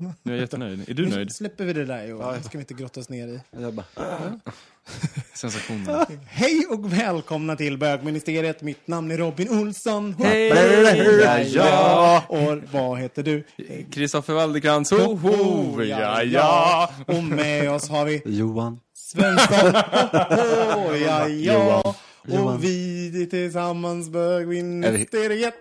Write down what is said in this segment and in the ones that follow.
Nu är jag jättenöjd. Är du Nu nöjd? släpper vi det där Johan, det ska vi inte grotta oss ner i. Jag bara, Sensationen. Hej och välkomna till bögministeriet. Mitt namn är Robin Olsson. Hej! Ja, ja. Och vad heter du? Kristoffer Waldekrantz, ho, ho, ja, ja. Och med oss har vi Johan. Svensson. Ho, ho, ja, ja. Johan. Och vi tillsammans bögministeriet.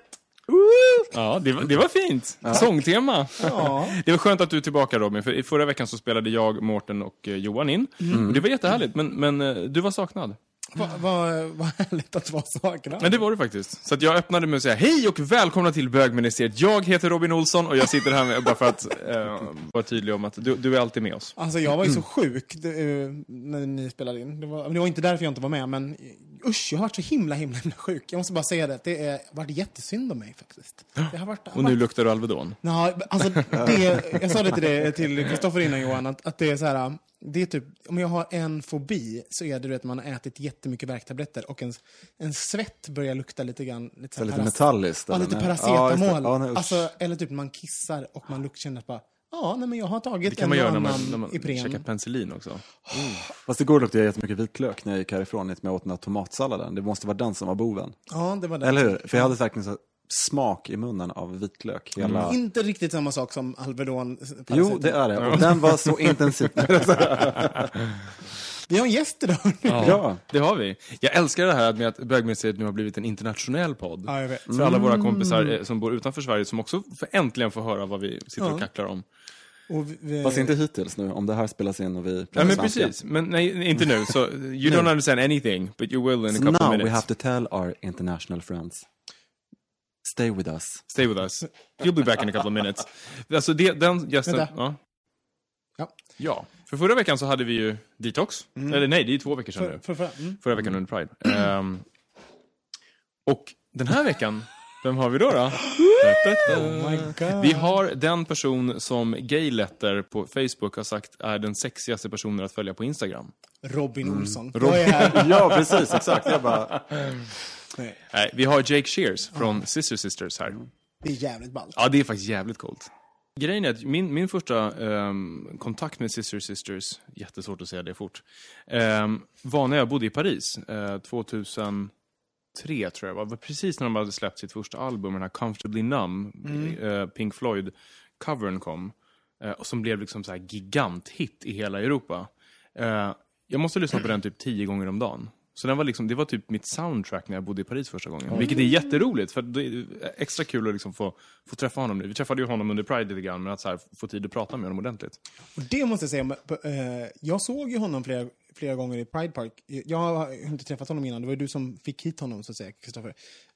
Ja, det var, det var fint. Sångtema. Ja. Det var skönt att du är tillbaka Robin, för i förra veckan så spelade jag, Mårten och eh, Johan in. Och det var jättehärligt, men, men eh, du var saknad. Vad vad- vad härligt att vara saknad. Men det var du faktiskt. Så jag öppnade med att säga hej och välkomna till bögministeriet. Jag heter Robin Olsson och jag sitter här med, bara för att eh, vara tydlig om att du, du är alltid med oss. Alltså jag var ju så sjuk det, eh, när ni spelade in. Det var, det var inte därför jag inte var med, men usch, jag har varit så himla, himla, himla sjuk. Jag måste bara säga det, det har varit jättesynd om mig faktiskt. Det har varit, Och nu luktar du Alvedon. Ja, alltså det, jag sa det till det till Kristoffer innan Johan, att, att det är så här, det är typ, om jag har en fobi så är det du vet, man har ätit jättemycket värktabletter och en, en svett börjar lukta lite grann. Lite, Så lite paras- metalliskt. Ja, lite paracetamol. Ja. Ja, nej, alltså, eller typ man kissar och man luk- känner att bara, ja, nej, men jag har tagit Det kan en man göra när man, annan när man Ipren. käkar penicillin också. Fast igår luktade jag jättemycket vitlök när jag gick härifrån, när jag åt den här tomatsalladen. Det måste vara den som var boven. Ja, det var det. Eller hur? För jag hade verkligen så smak i munnen av vitlök. Hela... Inte riktigt samma sak som Alvedon. Jo, det är det. Och den var så intensiv. Vi har en gäst idag. ja. Det har vi. Jag älskar det här med att bögministeriet nu har blivit en internationell podd. Ja, jag vet. För alla våra kompisar eh, som bor utanför Sverige som också får äntligen får höra vad vi sitter och Ja. kacklar om. Och vi, Fast inte hittills nu, om det här spelas in och vi pratar Ja men precis, men nej, inte nu. Så you don't understand anything, but you will in a So couple now minutes. we have to tell our international friends. Stay with us. Stay with us. You'll be back in a couple of minutes. Alltså det, den gästen... Vänta. Ja. Ja. Ja. För förra veckan så hade vi ju Detox. Eller nej, det är ju två veckor sedan nu. för, för, mm. Förra veckan under Pride. Ehm, och den här veckan, vem har vi då? då? Oh. Vi har den person som Gayletter på Facebook har sagt är den sexigaste personen att följa på Instagram. Robin Olsson. Jag är här. Ja, precis, exakt. Jag bara, Nej, Nej, vi har Jake Shears från Sister Sisters här. det är jävligt ballt. Ja, det är faktiskt jävligt coolt. Grejen är att min, min första ehm, kontakt med Sister Sisters, jättesvårt att säga det fort, ehm, var när jag bodde i Paris. Eh, 2003 tror jag det var. Det var precis när de hade släppt sitt första album, den här Comfortably Numb, eh, Pink Floyd-covern kom. Och som blev liksom så här giganthit i hela Europa. Jag måste lyssna på den typ tio gånger om dagen. Så den var liksom, det var typ mitt soundtrack när jag bodde i Paris första gången. Vilket är jätteroligt, för det är extra kul att liksom få, få träffa honom nu. Vi träffade ju honom under Pride lite grann, men att här, få tid att prata med honom ordentligt. Och det måste jag säga, eh, jag såg ju honom flera, flera gånger i Pride Park. Jag har inte träffat honom innan, det var ju du som fick hit honom så att säga, Kristoffer.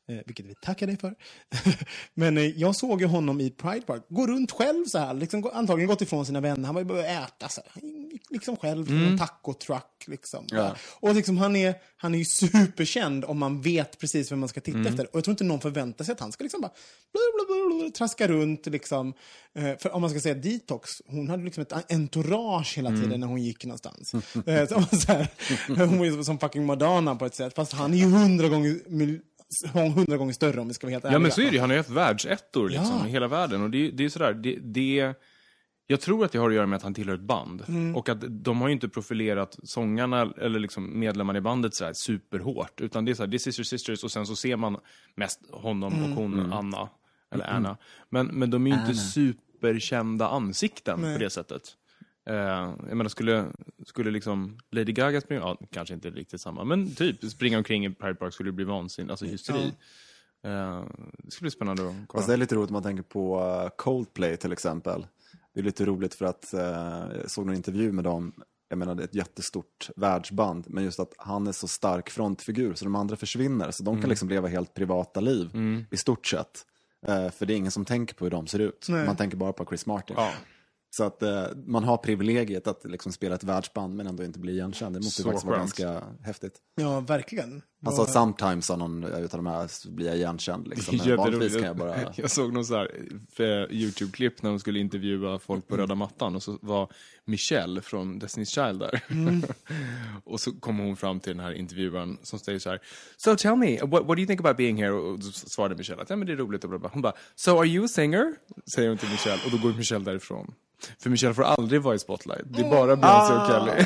Eh, vilket vi tackar dig för. men eh, jag såg ju honom i Pride Park, gå runt själv så här, liksom, antagligen gått ifrån sina vänner. Han var ju börjat äta så här. Liksom själv till en taco-truck liksom. Ja. Och liksom, han, är, han är ju superkänd om man vet precis vem man ska titta efter. Och jag tror inte någon förväntar sig att han ska liksom bara traska runt liksom. Eh, för om man ska säga detox, hon hade liksom ett entourage hela tiden när hon gick någonstans. Eh, så, så här, hon var ju som fucking Madonna på ett sätt. Fast han är ju hundra gånger, hundra gånger större om vi ska vara helt ärliga. Ja men så är det ju. han har ju haft världsettor liksom, Ja. i hela världen. Och det, det är sådär, det, det, jag tror att det har att göra med att han tillhör ett band. Mm. Och att de har ju inte profilerat sångarna eller liksom medlemmarna i bandet sådär superhårt. Utan det är såhär, det är Sister Sisters och sen så ser man mest honom Mm. och hon, Anna. eller Anna. Men, men de är ju inte superkända ansikten Nej. på det sättet. Eh, jag menar, skulle, skulle liksom Lady Gaga springa, ja, kanske inte riktigt samma, men typ springa omkring i Pride Park skulle det bli vansinnigt, alltså hysteri. Eh, det skulle bli spännande att kolla. Fast det är lite roligt om man tänker på eh, Coldplay till exempel. Det är lite roligt för att eh, jag såg en intervju med dem. Jag menar det är ett jättestort världsband. Men just att han är så stark frontfigur så de andra försvinner. Så de kan liksom leva helt privata liv i stort sett. Eh, för det är ingen som tänker på hur de ser ut. Nej. Man tänker bara på Chris Martin. Ja. Så att eh, man har privilegiet att liksom spela ett världsband men ändå inte bli igenkänd. Det måste Så faktiskt vara ganska häftigt. Ja, verkligen. Vad- sometimes sa någon utav de här så blir jag igenkänd. Liksom. Men vanligtvis kan jag bara... jag såg någon så här eh, YouTube-klipp när de skulle intervjua folk på röda mattan och så var Michelle från Destiny's Child där. och så kom hon fram till den här intervjuaren som säger så här So tell me, what, what do you think about being here? Och då svarade Michelle att ja, men det är roligt och bla bla. Hon bara So are you a singer? Säger hon till Michelle och då går Michelle därifrån. För Michelle får aldrig vara i spotlight. Det är bara Beyoncé och Kelly.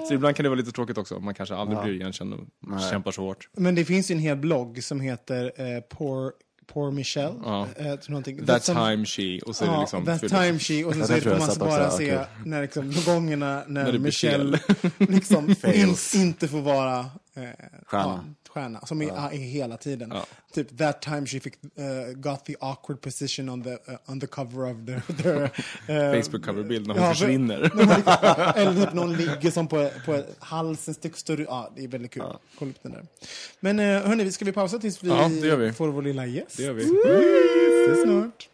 så ibland kan det vara lite tråkigt också. Man kanske aldrig blir igenkänd och kämpar så hårt. Men det finns ju en hel blogg som heter eh, Poor, Poor Michelle. Ja. Eh, tror någonting. That time she. Och så är det Ja, liksom... that fyllt. time she. Och sen Ja, så är det får man bara också. se Ja, när liksom, gångerna när, När Michelle liksom in, inte får vara eh, Stjärna. Ja, stjärna. Som är, är hela tiden. Ja. Typ that time she fick, eh, got the awkward position on the, eh, on the cover of the, their, eh, Facebook-coverbild när hon Ja, för- försvinner. liksom- Eller typ någon ligger som på, på halsen, styck större. Ja, det är väldigt kul. Kolla upp den där. Men eh, hörni, ska vi pausa tills vi, Ja, vi. får vår lilla gäst? Det gör vi. Ses snart.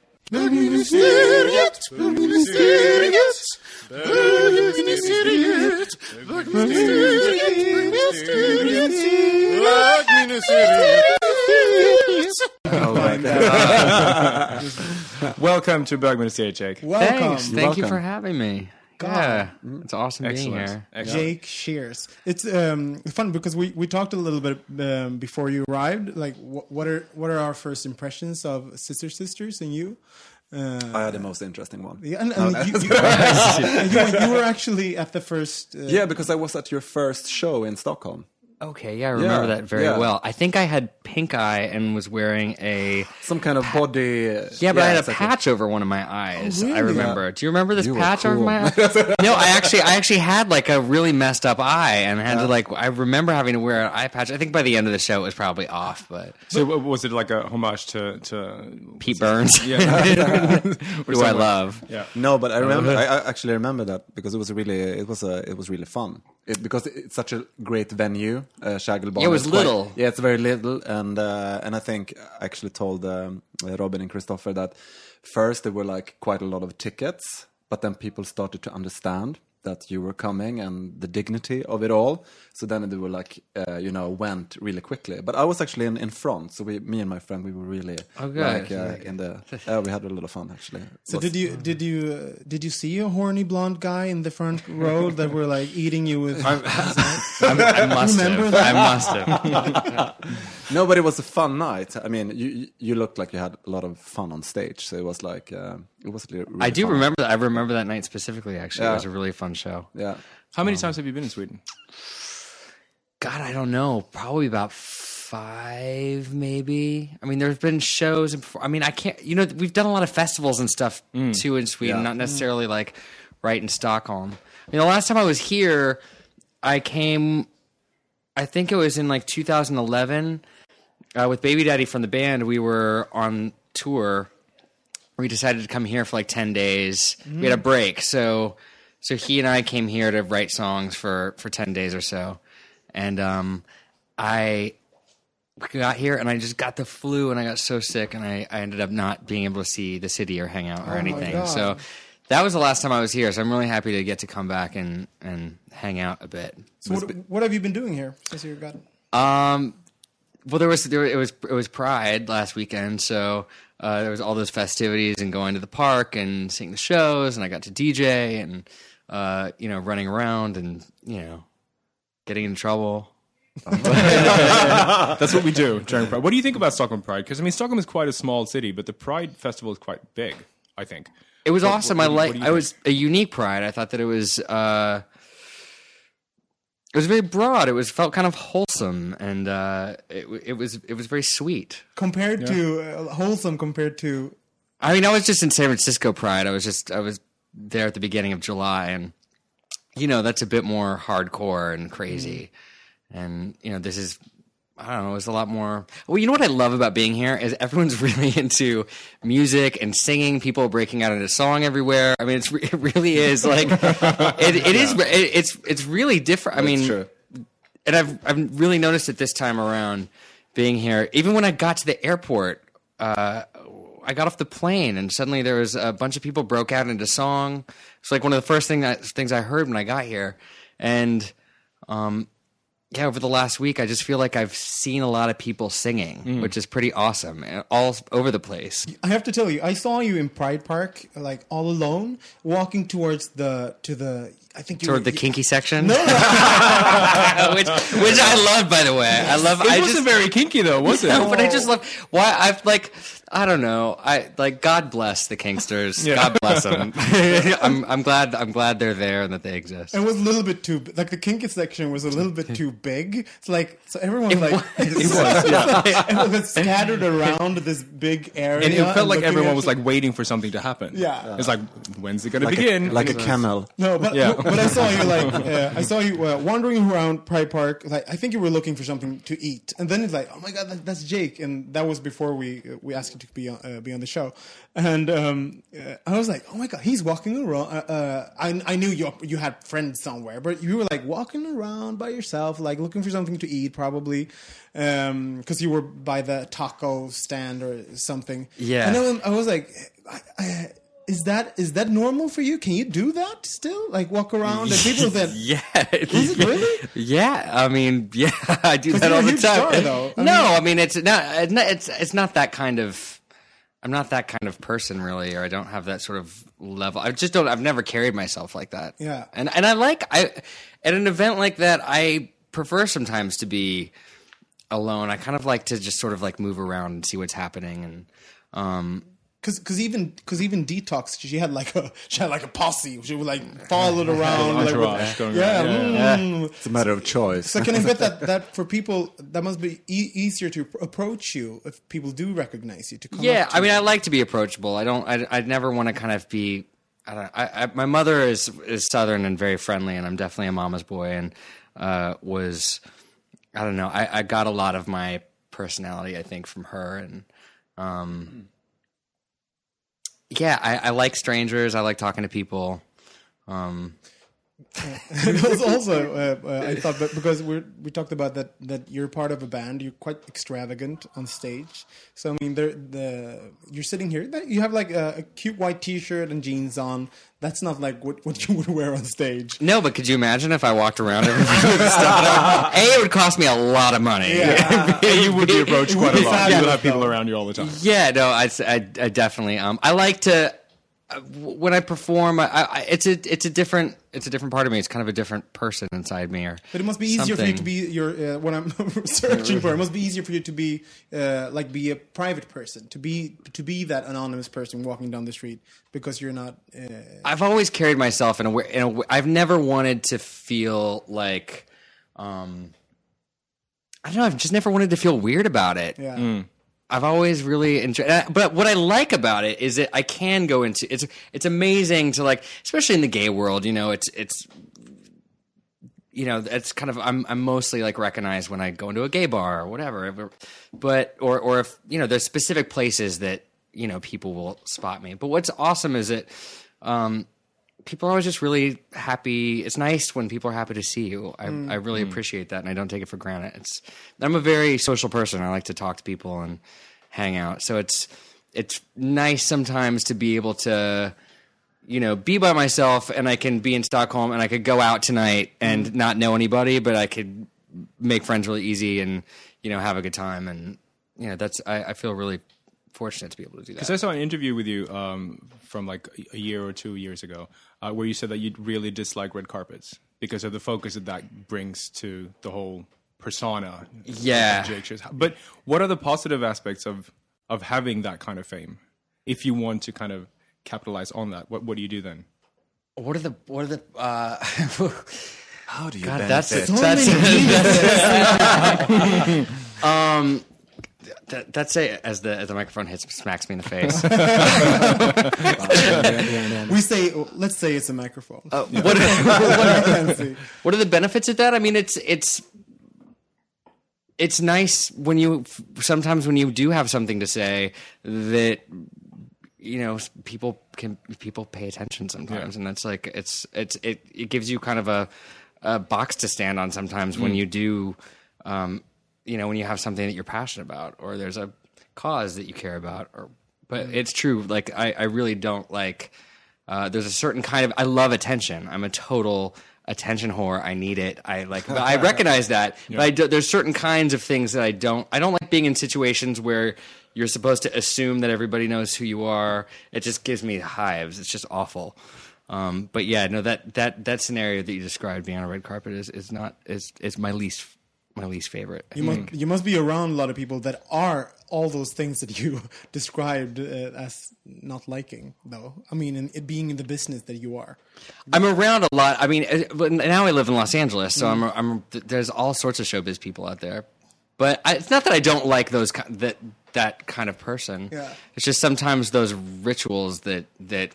Welcome to Bögministeriet, Jake. Welcome, Thanks. Thank you for having me. Yeah, it's awesome being here. Excellent. Jake Shears. It's um, fun because we, we talked a little bit um, before you arrived. Like, wh- what are what are our first impressions of Scissor Sisters and you? Uh, I had the most interesting one. yeah, and, and you, you, you, you were actually at the first. Uh, Yeah, because I was at your first show in Stockholm. Okay, yeah, I remember Yeah, that very yeah. well. I think I had pink eye and was wearing a Some kind of body. yeah, but I had a exactly. patch over one of my eyes. I really? remember. Do you remember this You were patch over my eye? no, I actually, I actually had like a really messed up eye, and had to like. I remember having to wear an eye patch. I think by the end of the show, it was probably off, but So w- was it like a homage to... to Pete Burns, yeah. who I love. yeah. No, but I remember. I, I actually remember that because it was really, it was a, it was really fun. It, because it's such a great venue, uh, Kägelbanan. It was quite- little. yeah, it's very little, and uh, and I think I actually told um, Robin and Christopher that first there were like quite a lot of tickets, but then people started to understand that you were coming and the dignity of it all. So then they were like, uh, you know, went really quickly. But I was actually in, in front, so we, me and my friend, we were really Oh, good. like uh, in the. Uh, we had a lot of fun actually. So Was- did you did you uh, did you see a horny blonde guy in the front row that were like eating you with? I, I must Remember have. that? I must have. No, but it was a fun night. I mean, you you- you looked like you had a lot of fun on stage, so it was like uh, it was really. I do fun. remember that. I remember that night specifically. Actually, Yeah. it was a really fun show. Yeah, How many um, times have you been in Sweden? God, I don't know. Probably about five, maybe. I mean, there's been shows. And I mean, I can't. You know, we've done a lot of festivals and stuff mm. too in Sweden. Yeah. Not mm. necessarily like right in Stockholm. I mean, the last time I was here, I came. I think it was in like 2011 uh, with Baby Daddy from the band. We were on tour. We decided to come here for like 10 days. We had a break, so so he and I came here to write songs for for 10 days or so. And um, I got here and I just got the flu and I got so sick and I, I ended up not being able to see the city or hang out or anything. So that was the last time I was here. So I'm really happy to get to come back and and hang out a bit. So what, what have you been doing here since you got? Um, well, there was there it was it was Pride last weekend, so uh, there was all those festivities and going to the park and seeing the shows, and I got to DJ and uh, you know running around and you know getting in trouble. That's what we do during Pride. What do you think about Stockholm Pride? Because I mean, Stockholm is quite a small city, but the Pride Festival is quite big. I think. It was awesome. what I do you- what like. I was a unique Pride. I thought that it was. Uh, it was very broad. It was felt kind of wholesome, and uh, it it was it was very sweet. Compared to uh, wholesome, compared to I mean, I was just in San Francisco Pride. I was just I was there at the beginning of July, and you know that's a bit more hardcore and crazy. And you know, this is I don't know. It's a lot more. Well, you know what I love about being here is everyone's really into music and singing. People breaking out into song everywhere. I mean, it's it really is like it, it is. It, it's it's really different. I mean, true. and I've I've really noticed it this time around being here. Even when I got to the airport, uh, I got off the plane and suddenly there was a bunch of people broke out into song. It's like one of the first thing that, things I heard when I got here, and um, yeah, over the last week, I just feel like I've seen a lot of people singing, mm. which is pretty awesome, eh, all over the place. I have to tell you, I saw you in Pride Park, like all alone, walking towards the to the. I think you Toward were, the kinky section, which, which I love, by the way. I love. It I wasn't just, very kinky though, was it? No, but I just love why I've like I don't know. I like God bless the Kingsters. God bless them. I'm I'm glad I'm glad they're there and that they exist. It was a little bit too like the kinky section was a little bit too big. It's like so everyone like it was, yeah. it was scattered around this big area. And it felt like everyone was like waiting for something to happen. Yeah. It's like, when's it gonna like begin? a, like a camel. No, but Yeah. but I saw you like uh, I saw you uh, wandering around Pride Park. Like I think you were looking for something to eat, and then it's like, oh my god, that, that's Jake, and that was before we uh, we asked you to be on, uh, be on the show, and um, uh, I was like, oh my god, he's walking around. Uh, uh, I I knew you you had friends somewhere, but you were like walking around by yourself, like looking for something to eat, probably because you were by the taco stand or something. Yeah. and then I was like. I, I, is that is that normal for you? Can you do that still? Like walk around and people that Yeah. Is it really? Yeah. I mean, yeah, I do that all the time. star, no, mean- I mean it's not it's it's not that kind of I'm not that kind of person really or I don't have that sort of level. I just don't I've never carried myself like that. Yeah. And and I like I at an event like that I prefer sometimes to be alone. I kind of like to just sort of like move around and see what's happening and um because because even because even detox she had like a she had like a posse she would like follow it around like, with- Entourage going yeah, yeah. mm. It's a matter of choice. so can I bet that that for people that must be e- easier to approach you if people do recognize you to come Yeah, up to I mean, you. I like to be approachable. I don't. I, I never want to kind of be. I don't. I, I, my mother is is southern and very friendly, and I'm definitely a mama's boy. And uh, was I don't know. I, I got a lot of my personality, I think, from her. And um, yeah, I, I like strangers. I like talking to people. Um, it was also uh, uh, I thought that because we we talked about that that you're part of a band you're quite extravagant on stage so I mean there the you're sitting here that you have like a, a cute white T-shirt and jeans on that's not like what, what you would wear on stage no, but could you imagine if I walked around everywhere with stuff? A, it would cost me a lot of money. Yeah. Yeah, you would be approached quite a lot. You would have people around you all the time. Yeah, no, I, I, I definitely. Um, I like to when I perform. I, I, it's a it's a different it's a different part of me. It's kind of a different person inside me. Or But it must be easier for you to be your uh, what I'm searching for. It must be easier for you to be uh, like be a private person, to be to be that anonymous person walking down the street because you're not. Uh, I've always carried myself in a way. In a way I've never wanted to feel like. Um, I don't know. I've just never wanted to feel weird about it. yeah, I've always really enjoyed. But what I like about it is that I can go into it's. It's amazing to like, especially in the gay world. You know, it's it's. You know, it's kind of I'm I'm mostly like recognized when I go into a gay bar or whatever, but or or if you know there's specific places that you know people will spot me. But what's awesome is that um, people are always just really happy. It's nice when people are happy to see you. I, mm-hmm. I really mm-hmm. appreciate that, and I don't take it for granted. It's I'm a very social person. I like to talk to people and hang out. So it's it's nice sometimes to be able to you know be by myself, and I can be in Stockholm, and I could go out tonight and mm-hmm. not know anybody, but I could make friends really easy and you know have a good time. And you know that's I, I feel really fortunate to be able to do that. Because I saw an interview with you um, from like a year or two years ago, uh, where you said that you really dislike red carpets because of the focus that that brings to the whole persona. Yeah. Jake But what are the positive aspects of of having that kind of fame? If you want to kind of capitalize on that, what what do you do then? what are the what are the uh How do you God, that's benefit? that's So many um. That, that's it. As the as the microphone hits smacks me in the face. We say, let's say it's a microphone. Uh, what, what, Fancy. what are the benefits of that? I mean, it's it's it's nice when you sometimes when you do have something to say that you know people can people pay attention sometimes, and that's like it's it's it it gives you kind of a a box to stand on sometimes when you do um you know when you have something that you're passionate about or there's a cause that you care about or but it's true like I I really don't like uh, there's a certain kind of I love attention. I'm a total attention whore. I need it. I like. But I recognize that. But I do, there's certain kinds of things that I don't. I don't like being in situations where you're supposed to assume that everybody knows who you are. It just gives me hives. It's just awful. Um, but yeah, no that that that scenario that you described being on a red carpet is is not is is my least my least favorite. You must you must be around a lot of people that are all those things that you described uh, as not liking, though. I mean, in, it being in the business that you are. I'm around a lot. I mean, uh, but now I live in Los Angeles, so I'm, I'm there's all sorts of showbiz people out there. But I, it's not that I don't like those that that kind of person. Yeah. It's just sometimes those rituals that that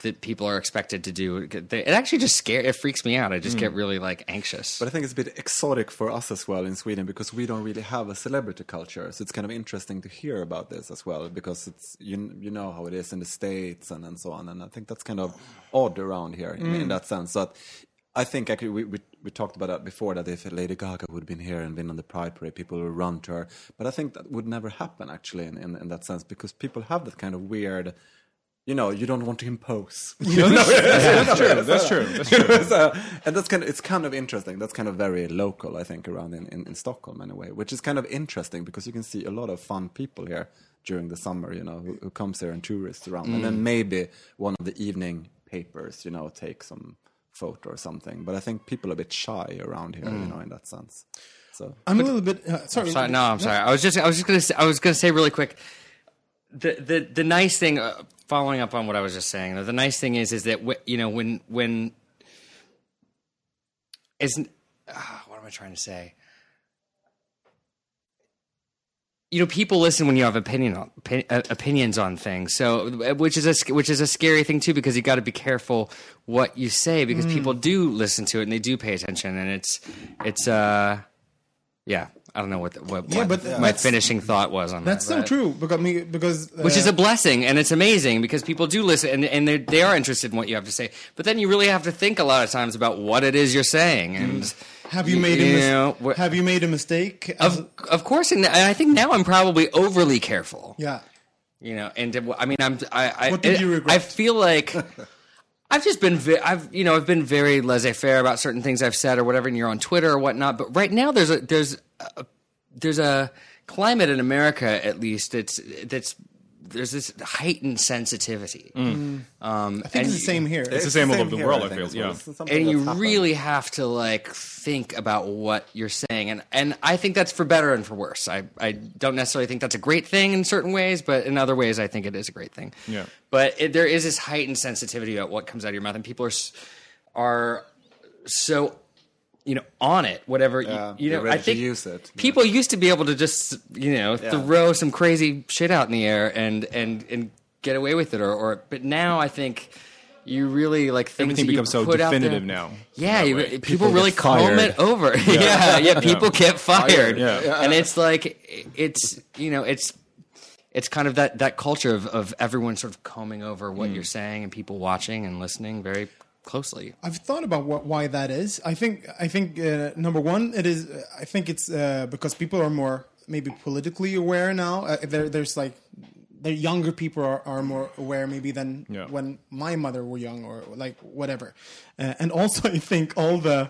that people are expected to do. It actually just scare. It freaks me out. I just get mm. really like anxious. But I think it's a bit exotic for us as well in Sweden because we don't really have a celebrity culture. So it's kind of interesting to hear about this as well because it's you you know how it is in the states and, and so on. And I think that's kind of odd around here in, in mm. that sense. So I think actually we, we we talked about that before that if Lady Gaga would have been here and been on the Pride Parade, people would run to her. But I think that would never happen actually in, in, in that sense because people have that kind of weird. You know, you don't want to impose. That's true. That's true. That's true. so, and that's kind of it's kind of interesting. That's kind of very local, I think, around in, in, in Stockholm anyway, which is kind of interesting because you can see a lot of fun people here during the summer, you know, who, who comes here and tourists around, and then maybe one of the evening papers, you know, take some photo or something. But I think people are a bit shy around here, you know, in that sense. So I'm a little bit uh, sorry. Sorry, no, I'm sorry. I was just I was just gonna say, I was gonna say really quick. The the the nice thing, uh, following up on what I was just saying, the nice thing is is that wh- you know when when isn't uh, what am I trying to say? You know, people listen when you have opinion on, uh, opinions on things. So, uh, which is a which is a scary thing too, because you got to be careful what you say because people do listen to it and they do pay attention, and it's it's uh yeah. I don't know what the, what, Yeah, what but my finishing thought was on That's that. That's so true because me because uh, which is a blessing and it's amazing because people do listen and, and they're- they are interested in what you have to say but then you really have to think a lot of times about what it is you're saying and have you made a mis- know, wh- have you made a mistake? of, of course and I think now I'm probably overly careful yeah. you know and uh, I mean I'm I I, What did you regret? I feel like I've just been ve- I've you know I've been very laissez-faire about certain things I've said or whatever and you're on Twitter or whatnot but right now there's a there's a, there's a climate in America at least that's that's there's this heightened sensitivity um I think it's the same here. It's the same all over the world, I think, feel, as well. yeah. And you happened. really have to like think about what you're saying and and I think that's for better and for worse. I I don't necessarily think that's a great thing in certain ways, but in other ways I think it is a great thing. Yeah. But it, there is this heightened sensitivity about what comes out of your mouth and people are are so you know on it whatever Yeah, you, you know they're ready I think to use it. people used to be able to just you know throw some crazy shit out in the air and and and get away with it or, or but now I think you really like things Everything becomes so put out there- definitive now. yeah, you, people, People really get comb it over. Yeah, yeah, people get fired. Yeah. and it's like it's you know it's it's kind of that that culture of of everyone sort of combing over what hmm. you're saying and people watching and listening very closely. I've thought about what, why that is. I think I think uh, number one, it is. I think it's uh, because people are more maybe politically aware now. Uh, there, there's like the younger people are, are more aware maybe than Yeah. when my mother were young or like whatever. Uh, and also, I think all the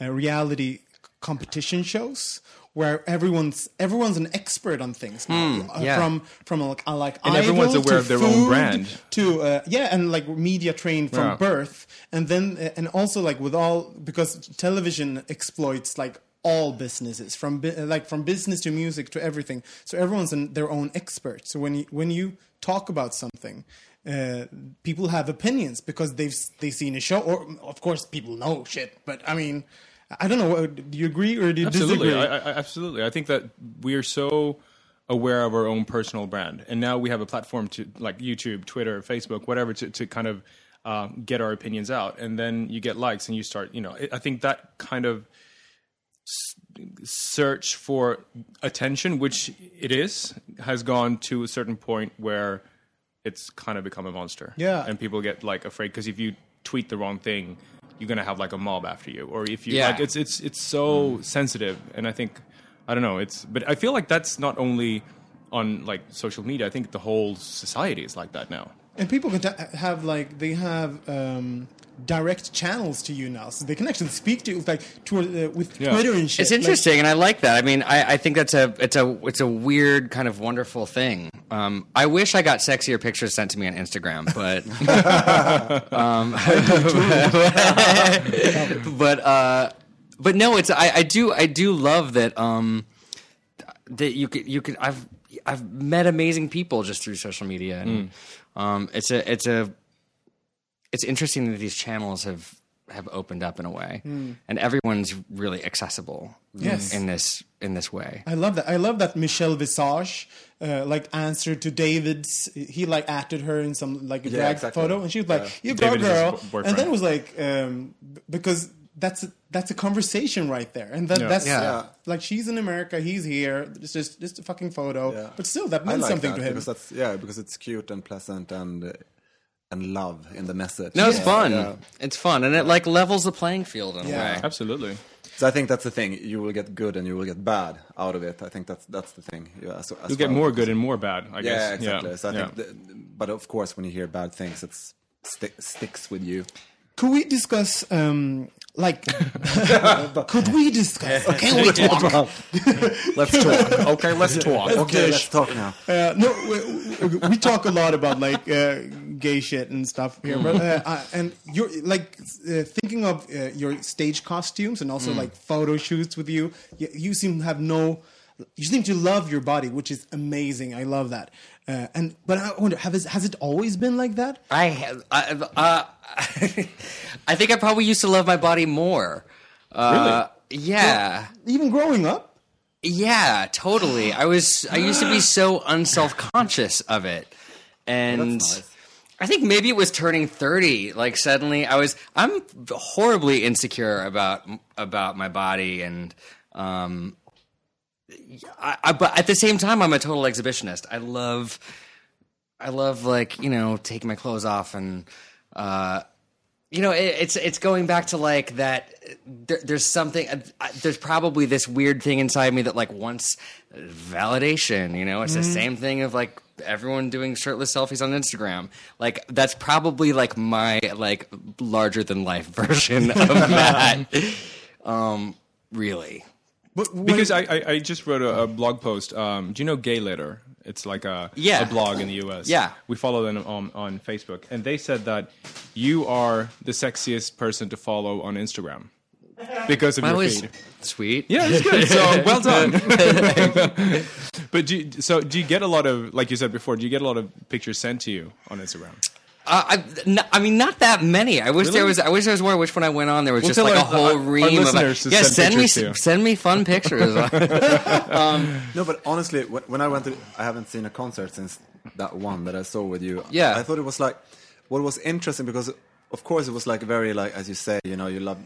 uh, reality competition shows where everyone's everyone's an expert on things now. Uh, yeah. from from like uh, like And everyone's aware to of their own food brand. to uh, yeah and like media trained from Yeah. birth and then uh, and also like with all because television exploits like all businesses from like from business to music to everything so everyone's an, their own expert so when you when you talk about something, uh, people have opinions because they've they've seen a show, or of course people know shit. But I mean, I don't know. Do you agree or do you absolutely disagree? I, I, absolutely i think that we are so aware of our own personal brand and now we have a platform to like youtube twitter facebook whatever to, to kind of uh, get our opinions out and then you get likes and you start you know i I think that kind of search for attention which it is has gone to a certain point where it's kind of become a monster Yeah. and people get like afraid because if you tweet the wrong thing you're gonna have like a mob after you or if you Yeah. like it's it's it's so mm. sensitive and i think i don't know it's but i feel like that's not only on like social media i think the whole society is like that now And people can ta- have like they have um, direct channels to you now, so they can actually speak to you like toward, uh, with Yeah. Twitter and shit. It's Like, interesting, and I like that. I mean, I, I think that's a it's a it's a weird kind of wonderful thing. Um, I wish I got sexier pictures sent to me on Instagram, but um, but uh, but no, it's I, I do I do love that um, that you could you could I've I've met amazing people just through social media, and um, it's a it's a it's interesting that these channels have have opened up in a way, and everyone's really accessible. Yes. in this in this way. I love that. I love that Michelle Visage, uh, like, answered to David's. He like acted her in some like a Yeah, drag exactly. photo, and she was like, Yeah. "You go, David girl," and then it was like, um, because that's a, that's a conversation right there, and that, Yeah. that's Yeah. Yeah. like she's in America, he's here. It's just just a fucking photo, Yeah. but still, that I meant like something that to him. because that's yeah because it's cute and pleasant and uh, and love in the message. No, it's Yeah. fun. Yeah. It's fun, and it like levels the playing field in Yeah. a way. absolutely So I think that's the thing. You will get good and you will get bad out of it. I think that's that's the thing. Yeah, as, as you'll get more good and more bad i guess Yeah, exactly. So I yeah. think, the, but of course, when you hear bad things, it sti- sticks with you. Could we discuss, um, like, could we discuss? Can we talk? let's talk okay let's talk Okay, let's talk now. Uh, no, we, we- we talk a lot about like uh, gay shit and stuff here, but uh, uh, and you're like uh, thinking of uh, your stage costumes and also like photo shoots with you. You, you seem to have no. You seem to love your body, which is amazing. I love that. Uh, and but I wonder, have it, has it always been like that? I have. I, uh, I think I probably used to love my body more. Uh, Yeah. Even growing up? Yeah, totally. I was I used to be so unself conscious of it. And. I think maybe it was turning 30 like suddenly I was I'm horribly insecure about about my body and um I, I but at the same time I'm a total exhibitionist. I love I love like, you know, taking my clothes off and uh you know, it, it's it's going back to like that. There, there's something. Uh, there's probably this weird thing inside me that like wants validation. You know, it's the same thing of like everyone doing shirtless selfies on Instagram. Like that's probably like my like larger than life version of that. um, really. But when- because I, I, I just wrote a, a blog post. Um, do you know Gayletter? It's like a, Yeah. a blog in the U.S. Yeah. we follow them on, on Facebook, and they said that you are the sexiest person to follow on Instagram because of That your was feed. sweet. Yeah, it's good. So well done. but do you, so do you get a lot of like you said before? Do you get a lot of pictures sent to you on Instagram? Uh, I, n- I mean, not that many. I wish there was. I wish there was more. Which wish when I went on, there was We'll just tell like a whole our- our ream of. listeners to yeah, send send me to send me fun pictures. No, but honestly, when, when I went to, I haven't seen a concert since that one that I saw with you. Yeah. I thought it was like, what was interesting because, of course, it was like very like as you say, you know, you love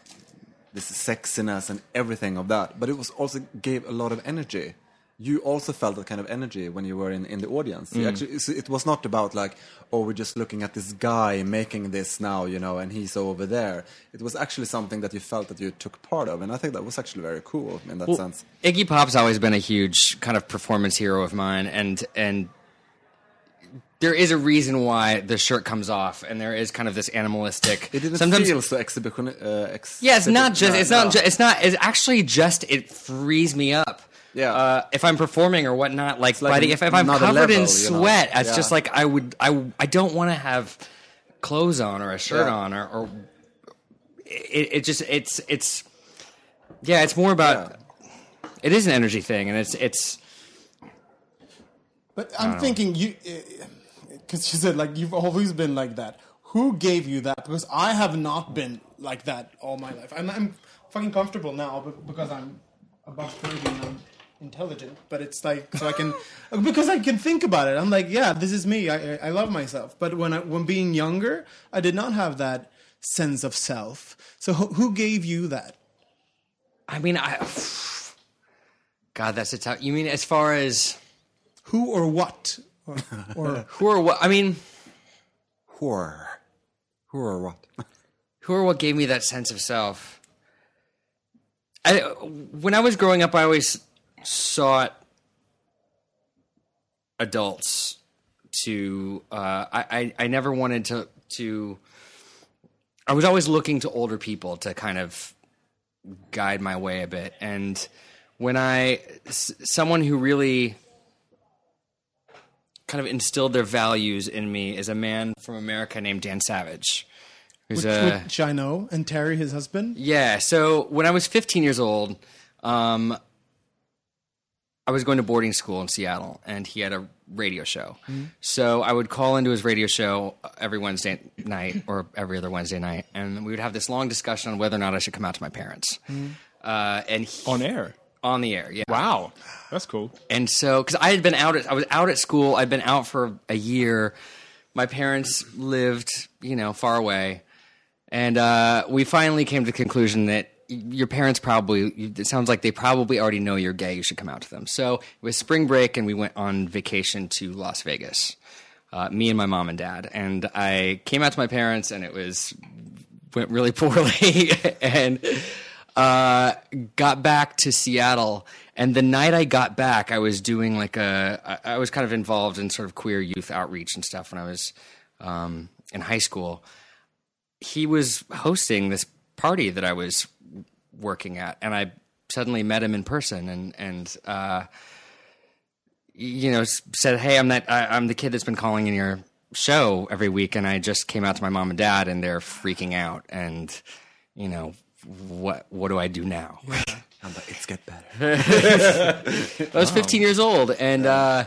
this sexiness and everything of that, but it was also gave a lot of energy. You also felt that kind of energy when you were in, in the audience. You Actually, it was not about like, oh, we're just looking at this guy making this now, you know, and he's over there. It was actually something that you felt that you took part of, and I think that was actually very cool in that sense. Iggy Pop's always been a huge kind of performance hero of mine, and and there is a reason why the shirt comes off, and there is kind of this animalistic. It didn't sometimes, feel so exhibition. Uh, ex- yeah, it's not just. It's not. no. Ju- it's not. It's actually just. It frees me up. Yeah. Uh, if I'm performing or whatnot, like, like by the, if, if I'm another covered in level, you know? sweat, it's Yeah. just like I would. I I don't want to have clothes on or a shirt Yeah. on or, or it, it just it's it's yeah it's more about it is an energy thing and it's it's But I'm thinking you. Uh, because she said like you've always been like that. Who gave you that? Because I have not been like that all my life. I'm, I'm fucking comfortable now because I'm above thirty and I'm intelligent. But it's like so I can because I can think about it. I'm like, yeah, this is me. I I I love myself. But when I when being younger, I did not have that sense of self. So who, who gave you that? I mean, I. God, that's a tough. You mean as far as Who or what? Or, or who or what? I mean, Whore. Who or what? who or what gave me that sense of self? I, when I was growing up, I always sought adults to. Uh, I, I I never wanted to to. I was always looking to older people to kind of guide my way a bit, and when I s- someone who really kind of instilled their values in me is a man from America named Dan Savage. Who's which, a which I know, and Terry, his husband. yeah. So when I was 15 years old, um, I was going to boarding school in Seattle, and he had a radio show. So I would call into his radio show every Wednesday night or every other Wednesday night, and we would have this long discussion on whether or not I should come out to my parents. Uh, and he, On air. on the air, yeah. Wow. That's cool. And so, because I had been out, at, I was out at school. I'd been out for a year. My parents lived, you know, far away, and uh, we finally came to the conclusion that your parents probably. It sounds like they probably already know you're gay. You should come out to them. So it was spring break, and we went on vacation to Las Vegas. Uh, me and my mom and dad, and I came out to my parents, and it was went really poorly, and uh, got back to Seattle. And the night I got back, I was doing like a, I was kind of involved in sort of queer youth outreach and stuff when I was um, in high school. He was hosting this party that I was working at, and I suddenly met him in person, and and uh, you know said, "Hey, I'm that I, I'm the kid that's been calling in your show every week," and I just came out to my mom and dad, and they're freaking out, and you know what what do I do now? And the it's get better. I was 15 years old, and uh,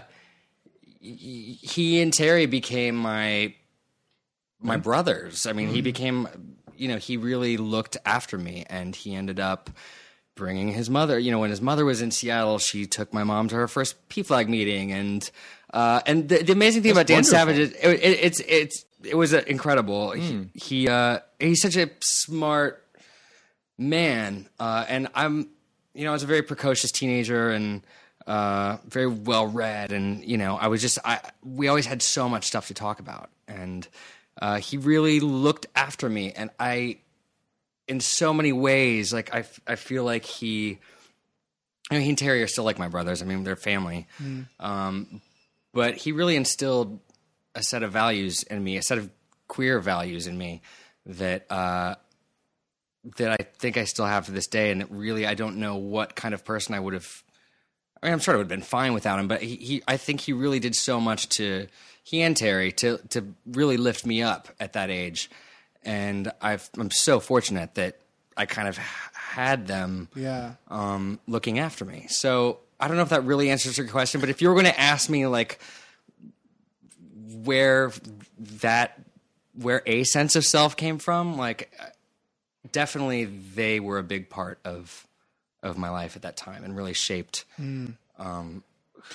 he he and Terry became my my brothers. I mean, he became, you know, he really looked after me, and he ended up bringing his mother. You know, when his mother was in Seattle, she took my mom to her first PFLAG meeting, and uh, and the, the amazing thing about Dan Savage is it, it, it's it's it was uh, incredible. He, he uh, he's such a smart man, uh, and I'm, you know, I was a very precocious teenager and uh, very well read, and you know, I was just, I we always had so much stuff to talk about, and uh, he really looked after me, and I, in so many ways, like I, I feel like he. I mean, he and Terry are still like my brothers. I mean, they're family. Um, but he really instilled a set of values in me, a set of queer values in me that uh, that I think I still have to this day, and that really I don't know what kind of person I would have. I mean, I'm sure I would have been fine without him, but he, he I think he really did so much to he and Terry to to really lift me up at that age, and I've, I'm so fortunate that I kind of had them Yeah. um, looking after me. So I don't know if that really answers your question, but if you were going to ask me like where that where a sense of self came from, like definitely they were a big part of of my life at that time and really shaped um,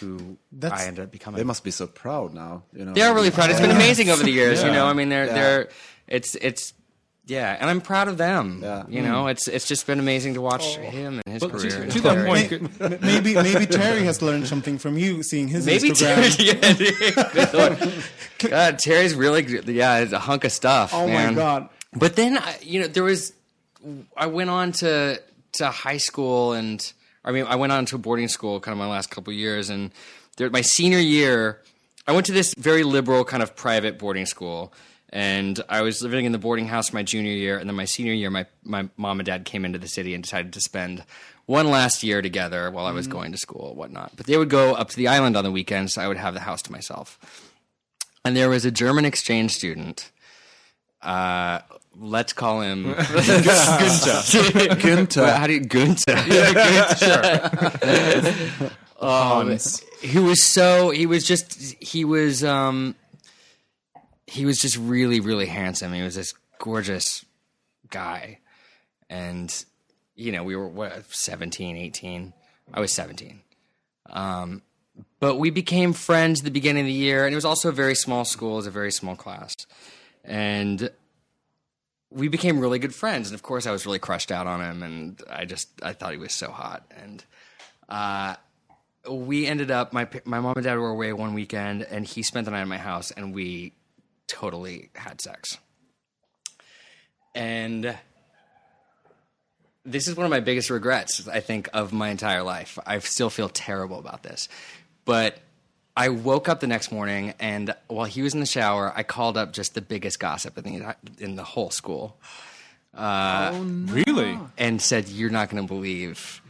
who That's- I ended up becoming. They must be so proud now. You know, They are really proud. It's been amazing over the years. You know, I mean, they're Yeah. they're it's it's yeah, and I'm proud of them. Yeah. You know, mm. it's it's just been amazing to watch oh. him and his Well, to, career. and to that point, May- good- m- maybe maybe Terry has learned something from you, seeing his Maybe Instagram. Terry. Yeah. God, Terry's really good. Yeah, it's a hunk of stuff. Oh man. my god! But then, I- you know, there was. I went on to to high school, and I mean, I went on to a boarding school, kind of my last couple of years, and there, my senior year, I went to this very liberal kind of private boarding school, and I was living in the boarding house my junior year, and then my senior year, my my mom and dad came into the city and decided to spend one last year together while I was mm-hmm. going to school and whatnot. But they would go up to the island on the weekends, so I would have the house to myself. And there was a German exchange student. Uh, let's call him Günther. Günther. How do you Günther? um, he was so he was just he was um he was just really, really handsome. He was this gorgeous guy. And, you know, we were what, 17, 18. I was 17. Um, but we became friends at the beginning of the year. And it was also a very small school, it was a very small class. And we became really good friends. And of course, I was really crushed out on him. And I just, I thought he was so hot. And, uh, we ended up my my mom and dad were away one weekend and he spent the night at my house and we totally had sex. And this is one of my biggest regrets, I think, of my entire life. I still feel terrible about this. But I woke up the next morning, and while he was in the shower, I called up just the biggest gossip in the, in the whole school uh, oh, Really? and said, You're not going to believe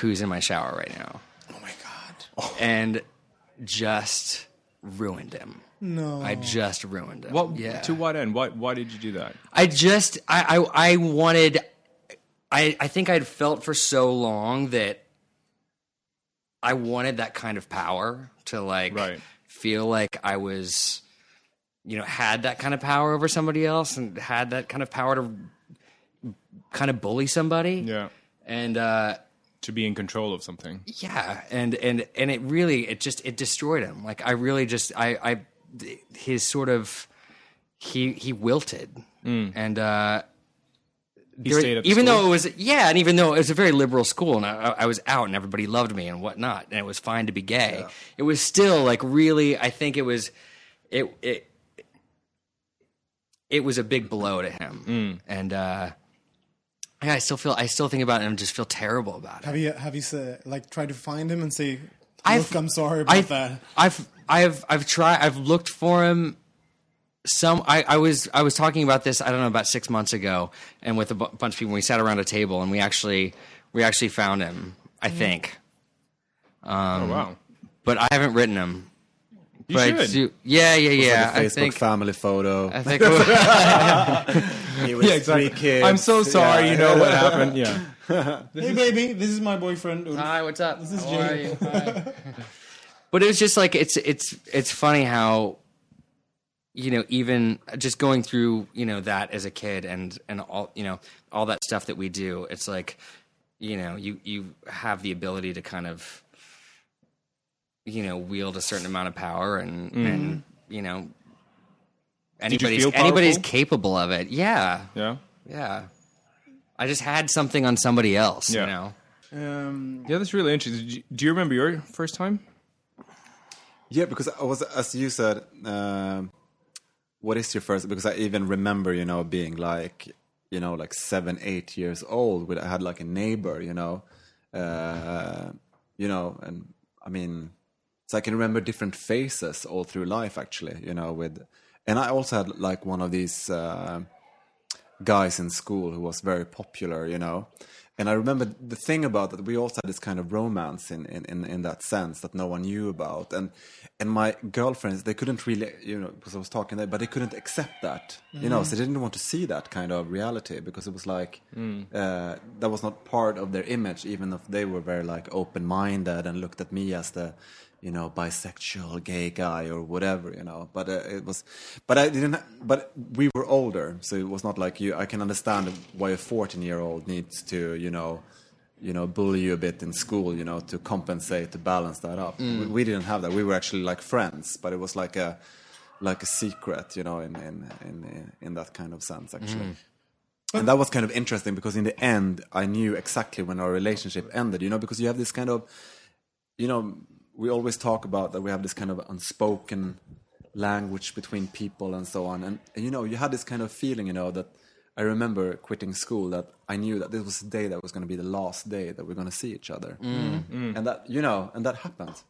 who's in my shower right now. Oh my god. And just ruined him. No. I just ruined him. What? Yeah. To what end? Why? Why did you do that? I just I I, I wanted I I think I'd felt for so long that I wanted that kind of power to like Right. feel like I was you know had that kind of power over somebody else and had that kind of power to kind of bully somebody. Yeah. And uh To be in control of something. yeah and and and it really it just it destroyed him like i really just i i his sort of he he wilted and uh there- stayed at even school? though it was yeah and even though it was a very liberal school and I, I was out and everybody loved me and whatnot and it was fine to be gay it was still like really i think it was it it it was a big blow to him Mm. and uh yeah, I still feel. I still think about it and just feel terrible about it. Have you have you said, like tried to find him and say, "Look, I've- I'm sorry about I've, that." I've I've I've tried. I've looked for him. Some I, I was I was talking about this. I don't know about six months ago, and with a bunch of people, we sat around a table and we actually we actually found him. I mm-hmm. think, oh um, wow. but I haven't written him. You but should. do- yeah, yeah, yeah. Like a I Facebook think. family photo. I think. He was Yeah, exactly. three kids. I'm so sorry. Yeah. You know what happened? Yeah. hey, baby, this is my boyfriend. Ulf. Hi, what's up? This is How are Jay. you? Hi. but it was just like it's it's it's funny how you know even just going through you know that as a kid and and all you know all that stuff that we do it's like you know you you have the ability to kind of you know wield a certain amount of power and and you know you anybody's feel anybody's capable of it yeah Yeah. yeah i just had something on somebody else Yeah. you know Um, Yeah, that's really interesting. Did you- Do you remember your first time? Yeah, because I was, as you said, um, what is your first? Because I even remember, you know, being like, you know, like seven, eight years old. With I had like a neighbor, you know, uh, you know, and I mean, so I can remember different faces all through life, actually, you know, with, and I also had like one of these. Uh, guys in school who was very popular, you know. And I remember the thing about that we also had this kind of romance in, in, in, in that sense that no one knew about. And and my girlfriends they couldn't really you know, because I was talking there, but they couldn't accept that. You know, so they didn't want to see that kind of reality because it was like uh, that was not part of their image, even if they were very like open minded and looked at me as the you know, bisexual gay guy or whatever, you know. But uh, it was, but I didn't. But we were older, so it was not like you. I can understand why a fourteen-year-old needs to, you know, you know, bully you a bit in school, you know, to compensate to balance that up. We, we didn't have that. We were actually like friends, but it was like a, like a secret, you know, in in in in that kind of sense, actually. And that was kind of interesting because in the end, I knew exactly when our relationship ended, you know, because you have this kind of, you know, we always talk about that we have this kind of unspoken language between people and so on. And, and you know, you had this kind of feeling, you know, that I remember quitting school that I knew that this was the day that was going to be the last day that we're going to see each other. Mm. Mm. And that, you know, and that happened.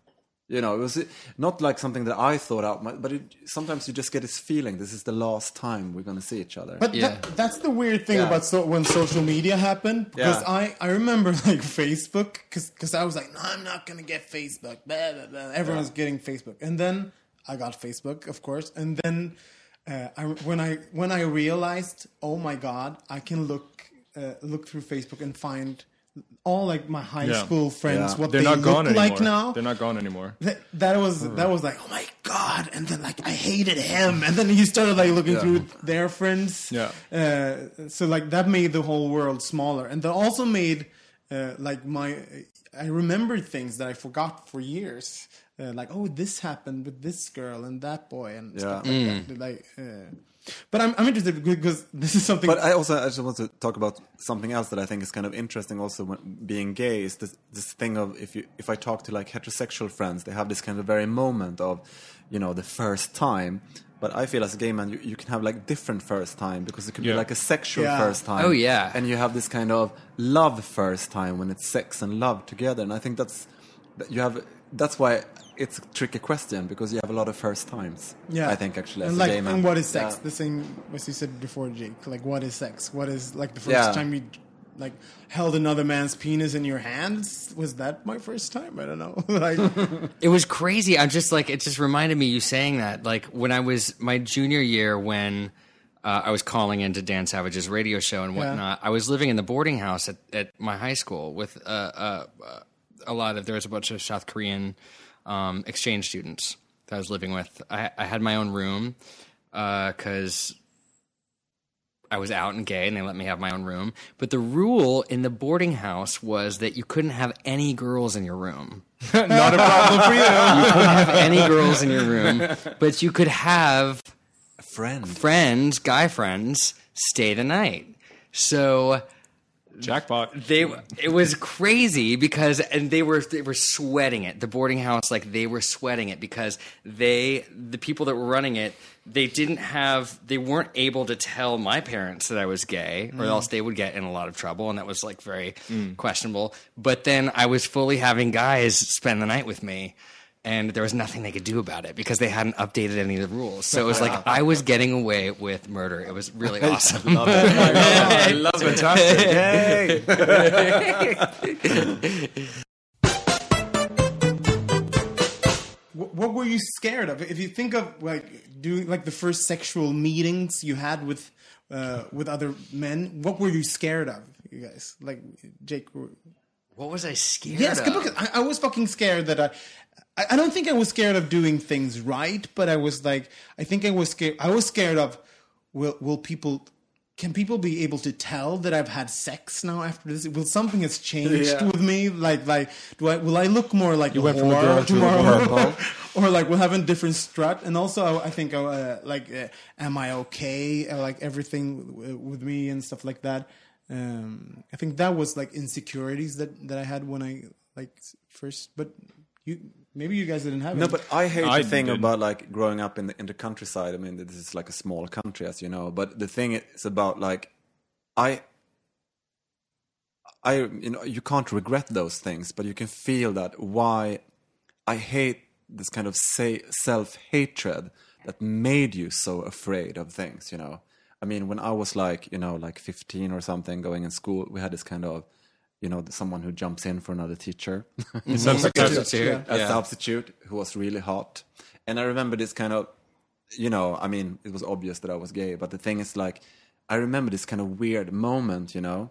You know, it was not like something that I thought out, but it, sometimes you just get this feeling this is the last time we're going to see each other. But Yeah. that, that's the weird thing Yeah. about so, when social media happened. Because Yeah. I, I remember like Facebook, because I was like, no, I'm not going to get Facebook. Blah, blah, blah. Everyone's getting Facebook. And then I got Facebook, of course. And then uh, I, when, I, when I realized, oh my God, I can look, uh, look through Facebook and find all like my high Yeah. school friends, Yeah. what They're they not look gone anymore. like now. They're not gone anymore. That, that was that was like oh my god, and then like I hated him, and then he started like looking through their friends. Yeah. Uh, so like that made the whole world smaller, and that also made uh, like my I remembered things that I forgot for years. Uh, like oh, this happened with this girl and that boy and stuff like that. Like, uh, but I'm I'm interested because this is something. But I also I just want to talk about something else that I think is kind of interesting. Also, when being gay is this this thing of if you if I talk to like heterosexual friends, they have this kind of very moment of, you know, the first time. But I feel as a gay man, you, you can have like different first time because it could Yeah. be like a sexual Yeah. first time. Oh, yeah. and you have this kind of love first time when it's sex and love together. And I think that's that you have. That's why it's a tricky question because you have a lot of first times. Yeah, I think actually as and a like, gay man. and what is sex? Yeah. The same as you said before, Jake. Like, what is sex? What is like the first Yeah. time you like held another man's penis in your hands? Was that my first time? I don't know. like, It was crazy. I'm just like it just reminded me you saying that. Like when I was my junior year when uh, I was calling into Dan Savage's radio show and whatnot. I was living in the boarding house at, at my high school with uh, uh, uh, a lot of there was a bunch of South Korean um, exchange students that I was living with. I, I had my own room because I was out and gay, and they let me have my own room. But the rule in the boarding house was that you couldn't have any girls in your room. Not a problem for you. You couldn't have any girls in your room, but you could have A friend. friends, guy friends, stay the night. So Jackpot. they it was crazy because and they were they were sweating it. The boarding house like they were sweating it because they the people that were running it they didn't have they weren't able to tell my parents that I was gay or mm. else they would get in a lot of trouble and that was like very mm. questionable. But then I was fully having guys spend the night with me. And there was nothing they could do about it because they hadn't updated any of the rules. So it was like I was getting away with murder. It was really awesome. I love it. Fantastic. Yay. what, what were you scared of? If you think of like doing like the first sexual meetings you had with uh, with other men, what were you scared of? You guys, like Jake. Were- What was I scared Yes, of? because I, I was fucking scared that I, I. I don't think I was scared of doing things right, but I was like, I think I was scared. I was scared of, will will people, can people be able to tell that I've had sex now after this? Will something has changed Yeah. with me? Like like, do I will I look more like you went from a girl to a tomorrow, or like we'll have a different strut? And also, I, I think uh, like, uh, am I okay? Uh, like everything w- with me and stuff like that. Um, I think that was like insecurities that that I had when I like first. But you maybe you guys didn't have No, it. but I hate I the thing didn't. about like growing up in the in the countryside. I mean, this is like a small country, as you know. But the thing is about like, I, I, you know, you can't regret those things, but you can feel that why I hate this kind of say self hatred that made you so afraid of things. You know, I mean, when I was like, you know, like fifteen or something, going in school, we had this kind of, you know, someone who jumps in for another teacher. Substitute. a Yeah. substitute who was really hot. And I remember this kind of, you know, I mean, it was obvious that I was gay, but the thing is, like, I remember this kind of weird moment, you know,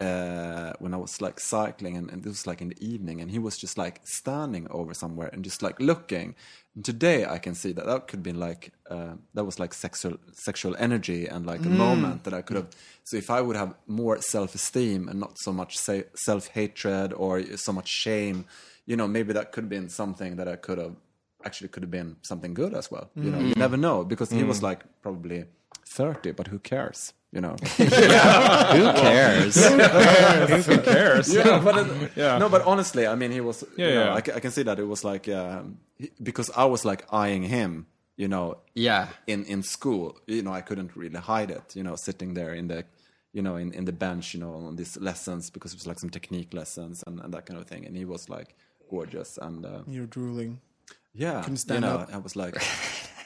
uh, when I was like cycling, and, and it was like in the evening, and he was just like standing over somewhere and just like looking. And today I can see that that could be like uh, that was like sexual sexual energy and like a moment that I could have. So if I would have more self esteem and not so much say, self hatred or so much shame, you know, maybe that could have been something that I could have actually could have been something good as well. You know, you never know because he was like probably thirty, but who cares? You know. Who cares? Who cares? yeah, but it, Yeah. no, but honestly, I mean, he was. Yeah, you know, yeah. I, I can see that it was like um, he- because I was like eyeing him, you know, yeah. in in school. You know, I couldn't really hide it. You know, sitting there in the, you know, in in the bench, you know, on these lessons because it was like some technique lessons and, and that kind of thing. And he was like gorgeous and uh, You're drooling. yeah, Couldn't stand you know, up. I was like.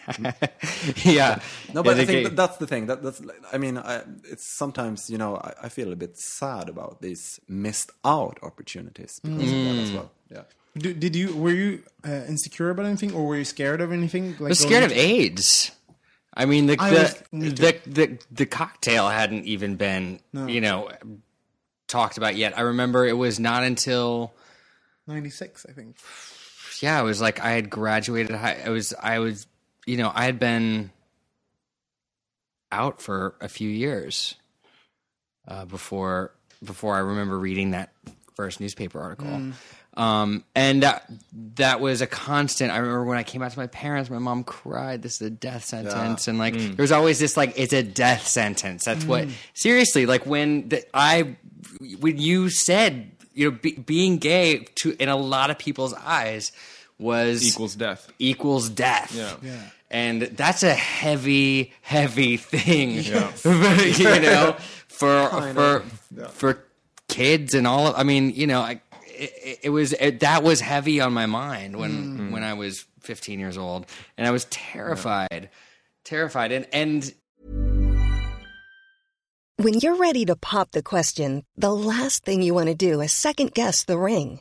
yeah. No, but Yeah, I think that that's the thing. That that's. I mean, I, it's sometimes you know I, I feel a bit sad about these missed out opportunities because of that as well. Yeah. Did, did you were you uh, insecure about anything, or were you scared of anything? Like I was scared of AIDS. I mean, the I the, was- me the the the cocktail hadn't even been you know talked about yet. I remember it was not until ninety six, I think. yeah, it was like I had graduated high. I was I was you know I had been out for a few years uh, before before I remember reading that first newspaper article. Um, and that that was a constant. I remember when I came out to my parents, my mom cried. This is a death sentence, and like there was always this like it's a death sentence. That's what seriously like when the, I when you said you know be, being gay to in a lot of people's eyes was Equals death. equals death. Yeah. Yeah. And that's a heavy, heavy thing, you know, for for for kids and all. Of, I mean, you know, I, it, it was it, that was heavy on my mind when mm. when I was 15 years old, and I was terrified, terrified, and and When you're ready to pop the question, the last thing you want to do is second guess the ring.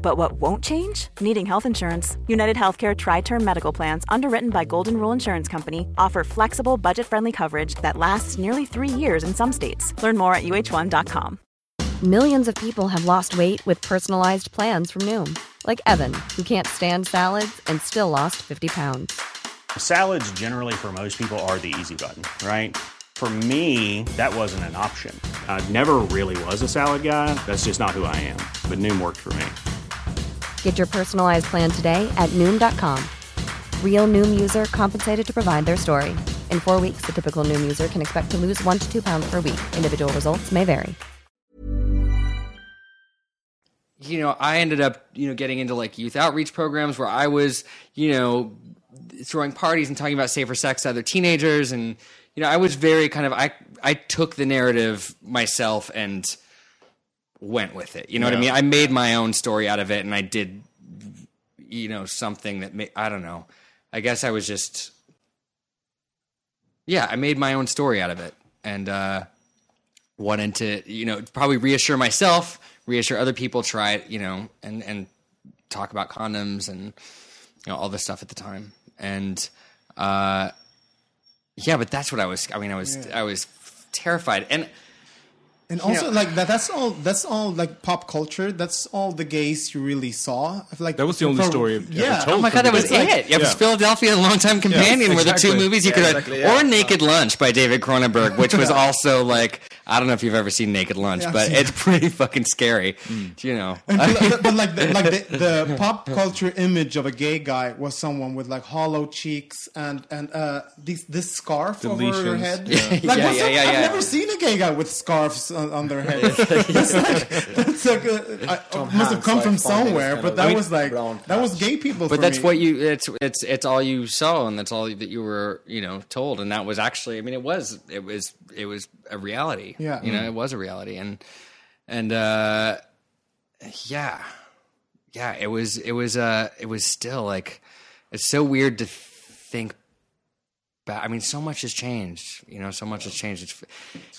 But what won't change? Needing health insurance. United Healthcare Tri Term Medical Plans, underwritten by Golden Rule Insurance Company, offer flexible, budget friendly coverage that lasts nearly three years in some states. Learn more at UHOne.com. Millions of people have lost weight with personalized plans from Noom, like Evan, who can't stand salads and still lost 50 pounds. Salads, generally, for most people, are the easy button, right? For me, that wasn't an option. I never really was a salad guy. That's just not who I am. But Noom worked for me. Get your personalized plan today at Noom.com. Real Noom user compensated to provide their story. In four weeks, the typical Noom user can expect to lose one to two pounds per week. Individual results may vary. you know, I ended up, you know, getting into like youth outreach programs where I was, you know, throwing parties and talking about safer sex to other teenagers. And, you know, I was very kind of, I, I took the narrative myself and went with it. You know what I mean? I made my own story out of it and I did, you know, something that made, I don't know. I guess I was just, yeah, I made my own story out of it. And, uh, wanted to, you know, probably reassure myself, reassure other people, try it, you know, and and talk about condoms and you know all this stuff at the time. And uh, yeah, but that's what I was. I mean, I was I was terrified, and And also, know- like that, that's all. That's all like pop culture. That's all the gays you really saw. I feel Like That was the only for- story ever Yeah. told. oh my god, that was It's like- it. It was Yeah. Philadelphia and Longtime Companion were the two movies you Yeah, could, exactly, yeah. or Naked Lunch by David Cronenberg, which was also like I don't know if you've ever seen Naked Lunch, Yeah, but seen it's pretty fucking scary. You know, but, but like the, like the, the pop culture image of a gay guy was someone with like hollow cheeks and and uh this this scarf over her head. yeah. Like, Yeah, what's yeah, yeah, I've yeah. never seen a gay guy with scarves on, on their head. that's like that's like a, I, Tom must have come like, from somewhere, but kind of that was like brown that was gay people. but for that's me. what you it's it's it's all you saw and that's all that you were you know told and that was actually i mean it was it was it was a reality Yeah. you know it was a reality and and uh yeah yeah it was it was uh it was still like it's so weird to think back i mean so much has changed you know so much has changed it's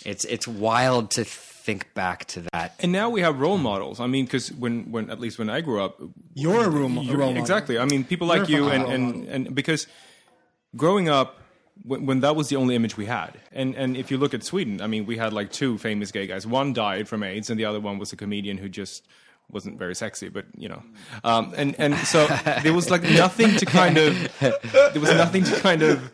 it's it's wild to think back to that And now we have role models. I mean, because when, when at least when I grew up, You're a role, You're- role model. Exactly. I mean, people like You're you, and, and, and because growing up, when, when that was the only image we had, and and if you look at Sweden, I mean, we had like two famous gay guys. One died from AIDS, and the other one was a comedian who just wasn't very sexy, but you know, um, and and so there was like nothing to kind of there was nothing to kind of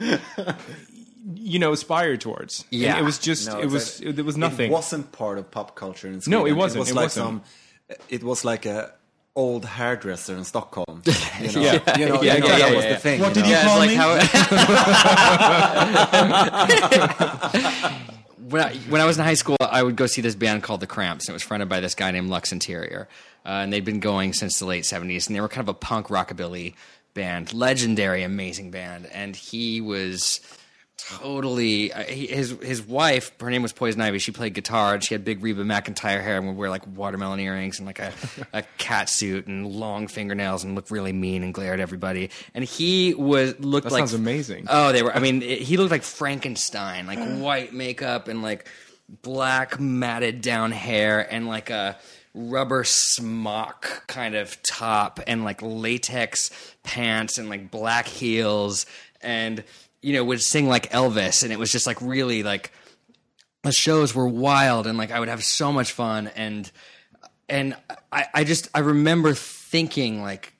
you know aspire towards. And Yeah. it was just No, it was there was nothing. It wasn't part of pop culture in Sweden. No, it wasn't, It was it like wasn't. some. It was like a old hairdresser in Stockholm. You know, Yeah. you know, Yeah, you know yeah, that yeah, was the thing. What did know? you call it's me? when I, when I was in high school, I would go see this band called The Cramps. And it was fronted by this guy named Lux Interior. Uh, and they'd been going since the late 70s. And they were kind of a punk rockabilly band. Legendary, amazing band. And he was totally uh, he- his his wife her name was poison ivy. She played guitar and she had big Reba McEntire hair and would wear like watermelon earrings and like a, a cat suit and long fingernails and looked really mean and glare at everybody. And he was looked That like sounds amazing. oh they were i mean it- he looked like frankenstein like white makeup and like black matted down hair and like a rubber smock kind of top and like latex pants and like black heels. And you know would sing like Elvis and it was just like really like the shows were wild and like I would have so much fun and and I, I just I remember thinking like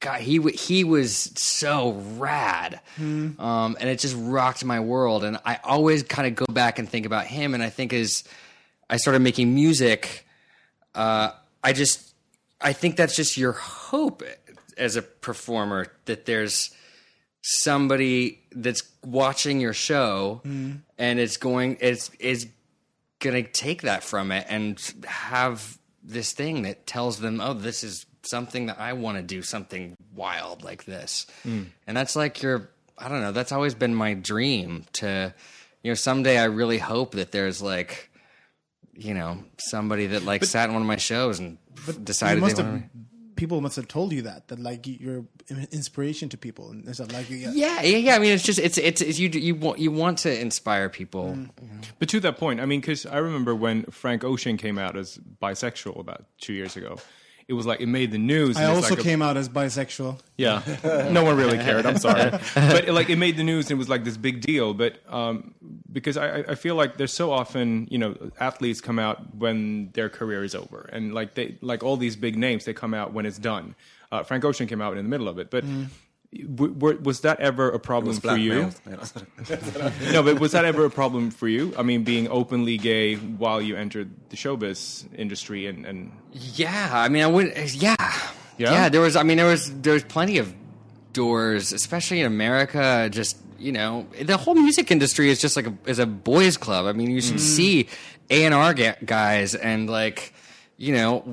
God he w- he was so rad. Um, and it just rocked my world and I always kind of go back and think about him and I think as I started making music uh, I just I think that's just your hope as a performer that there's somebody that's watching your show and it's going it's is gonna take that from it and have this thing that tells them oh this is something that i want to do something wild like this. And that's like your i don't know that's always been my dream to you know someday i really hope that there's like you know somebody that like sat in one of my shows and decided they wanted people must have told you that that like you're an inspiration to people and stuff like yeah. yeah yeah yeah. I mean it's just it's it's, it's you you want you want to inspire people. Mm. But to that point, I mean, because I remember when Frank Ocean came out as bisexual about two years ago, it was like it made the news. I also like a- came out as bisexual. Yeah, no one really cared. I'm sorry, but like it made the news and it was like this big deal. But um, because I, I- I feel like there's so often you know athletes come out when their career is over, and like they like all these big names they come out when it's done. Uh, Frank Ocean came out in the middle of it, but. W- w- was that ever a problem for you? blackmailed, you know. no, but was that ever a problem for you? I mean, being openly gay while you entered the showbiz industry and, and Yeah, I mean, I would. Yeah, Yeah? There was. I mean, there was. There was plenty of doors, especially in America. Just you know, the whole music industry is just like a is a boys' club. I mean, you should mm. see A and R guys and like, you know.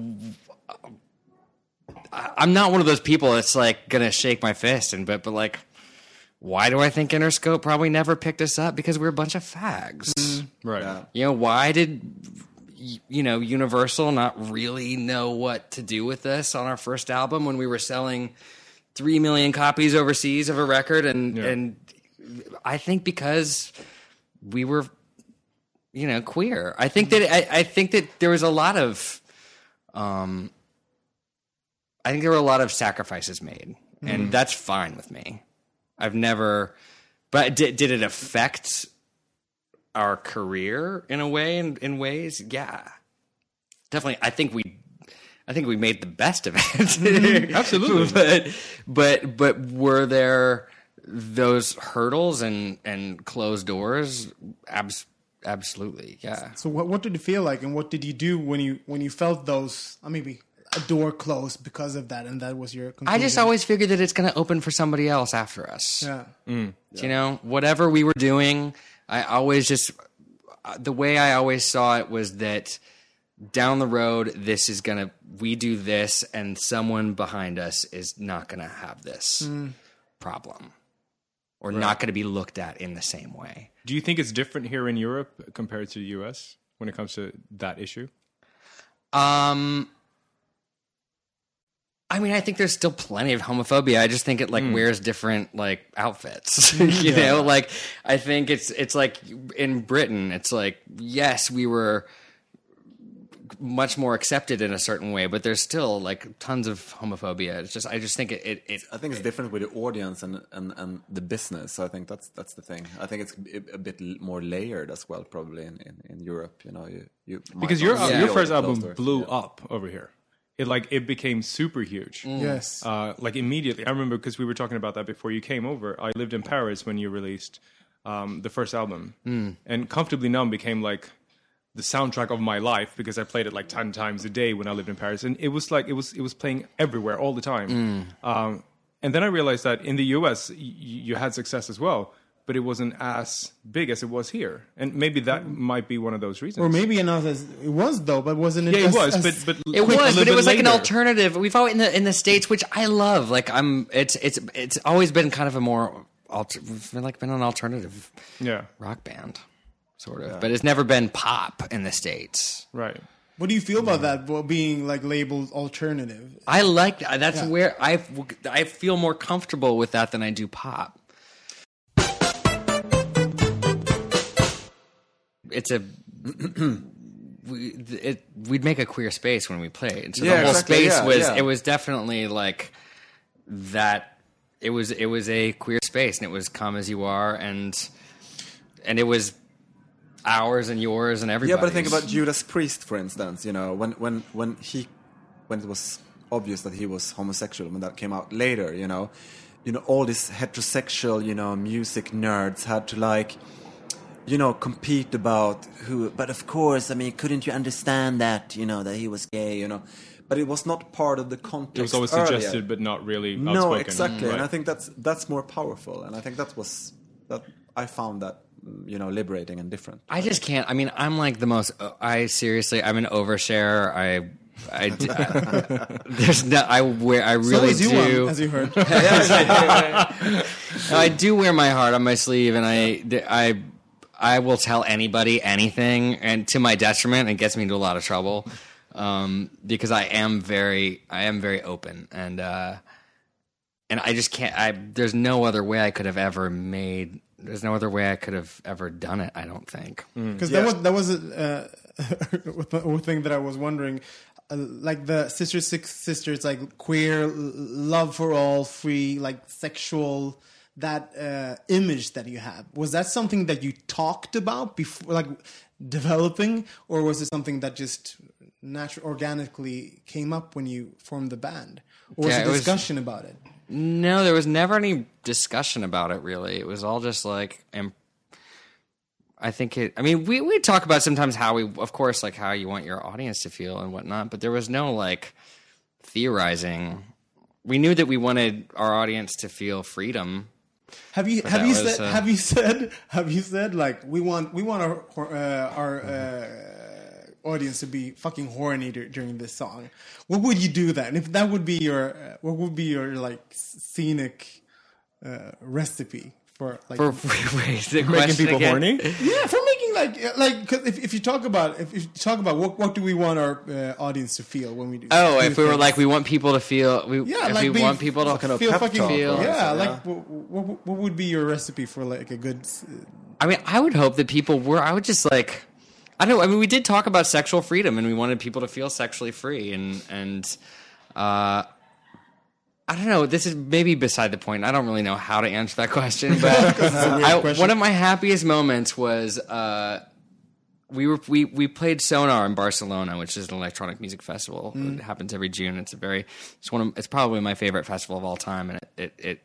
I- I'm not one of those people that's like gonna shake my fist and but but like, why do I think Interscope probably never picked us up because we're a bunch of fags? right. You know, why did you know Universal not really know what to do with us on our first album when we were selling three million copies overseas of a record, and Yeah. and I think because we were, you know, queer. I think that I, I think that there was a lot of, um, I think there were a lot of sacrifices made, and that's fine with me. I've never, but did did it affect our career in a way in, in ways yeah definitely i think we i think we made the best of it Absolutely. but but but were there those hurdles and and closed doors Abs- absolutely yeah So what what did it feel like, and what did you do when you when you felt those? Uh, maybe a door closed because of that, and that was your. Conclusion? i just always figured that it's going to open for somebody else after us yeah. You know, whatever we were doing, I always just uh, the way I always saw it was that down the road, this is gonna we do this, and someone behind us is not gonna have this problem, or not gonna be looked at in the same way. Do you think it's different here in Europe compared to the US when it comes to that issue? Um. I mean, I think there's still plenty of homophobia. I just think it like hmm. wears different like outfits. Hmm. you know, like I think it's it's like in Britain, it's like yes, we were much more accepted in a certain way, but there's still like tons of homophobia. It's just I just think it it, it I think it's different with the audience and, and, and the business. So I think that's that's the thing. I think it's a, a bit more layered as well, probably in, in, in Europe. You know, you, you Because your see your all first album blew Yeah. up over here. It like it became super huge. Yes. Uh, like immediately, I remember because we were talking about that before you came over. I lived in Paris when you released um, the first album, and "Comfortably Numb" became like the soundtrack of my life because I played it like ten times a day when I lived in Paris, and it was like it was it was playing everywhere all the time. Um, and then I realized that in the U.S. Y- you had success as well, but it wasn't as big as it was here, and maybe that might be one of those reasons. Or maybe not as it was though, but wasn't it? yeah, it as- was, as- but but It a was, but it bit was like an alternative. We've always in the in the states, which I love. Like I'm, it's it's it's always been kind of a more alter, we've been like been an alternative Yeah. rock band, sort of. But it's never been pop in the states. Right. What do you feel about that? Being like labeled alternative. I like that. That's Yeah. where I I feel more comfortable with that than I do pop. It's a we, it, we'd make a queer space when we played. So Yeah, the whole exactly, space yeah, was yeah. it was definitely like that. It was it was a queer space, and it was come as you are, and and it was ours and yours and everything. Yeah, but I think about Judas Priest, for instance. You know, when when when he when it was obvious that he was homosexual when that came out later. You know, you know all these heterosexual you know music nerds had to like you know compete about who. But of course, I mean, couldn't you understand that? You know that he was gay. You know. But it was not part of the context. It was always earlier. suggested, but not really No, outspoken. exactly, and Right. I think that's that's more powerful, and I think that was that I found that you know liberating and different. I just can't. I mean, I'm like the most. I seriously, I'm an overshare. I, I, I- there's no. I wear. I really is you do. one, as you heard. I do wear my heart on my sleeve, and I, I, I will tell anybody anything, and to my detriment, it gets me into a lot of trouble, um, because I am very, I am very open, and uh, and I just can't. I there's no other way I could have ever made. There's no other way I could have ever done it. I don't think. Because that was that was a uh, one thing that I was wondering, uh, like the Sister Scissor Sisters, like queer, love for all, free, like sexual. That uh, image that you have was that something that you talked about before, like developing, or was it something that just natural, organically came up when you formed the band, or was Yeah, it it was- discussion about it? No, there was never any discussion about it. Really, it was all just like. Im- I think it. I mean, we we talk about sometimes how we, of course, like how you want your audience to feel and whatnot. But there was no like theorizing. We knew that we wanted our audience to feel freedom. Have you have you was, said uh, have you said have you said like we want we want our uh, our uh, audience to be fucking horny during this song? What would you do then if that would be your uh, what would be your like scenic uh, recipe for like For wait, the Making people again? horny? yeah for making like uh, like cause if if you talk about if you talk about what what do we want our uh, audience to feel when we do Oh, do if we were like, we want people to feel. We, yeah if like we be- want people to kind of feel fucking talk feel- or yeah like what, what, what would be your recipe for like a good I mean, I would hope that people were. I would just like, I don't know. I mean, we did talk about sexual freedom, and we wanted people to feel sexually free, and and uh, I don't know. This is maybe beside the point. I don't really know how to answer that question, but I, question. one of my happiest moments was. Uh, we were we we played Sonar in Barcelona, which is an electronic music festival. It happens every June. It's a very it's one of it's probably my favorite festival of all time, and it it. it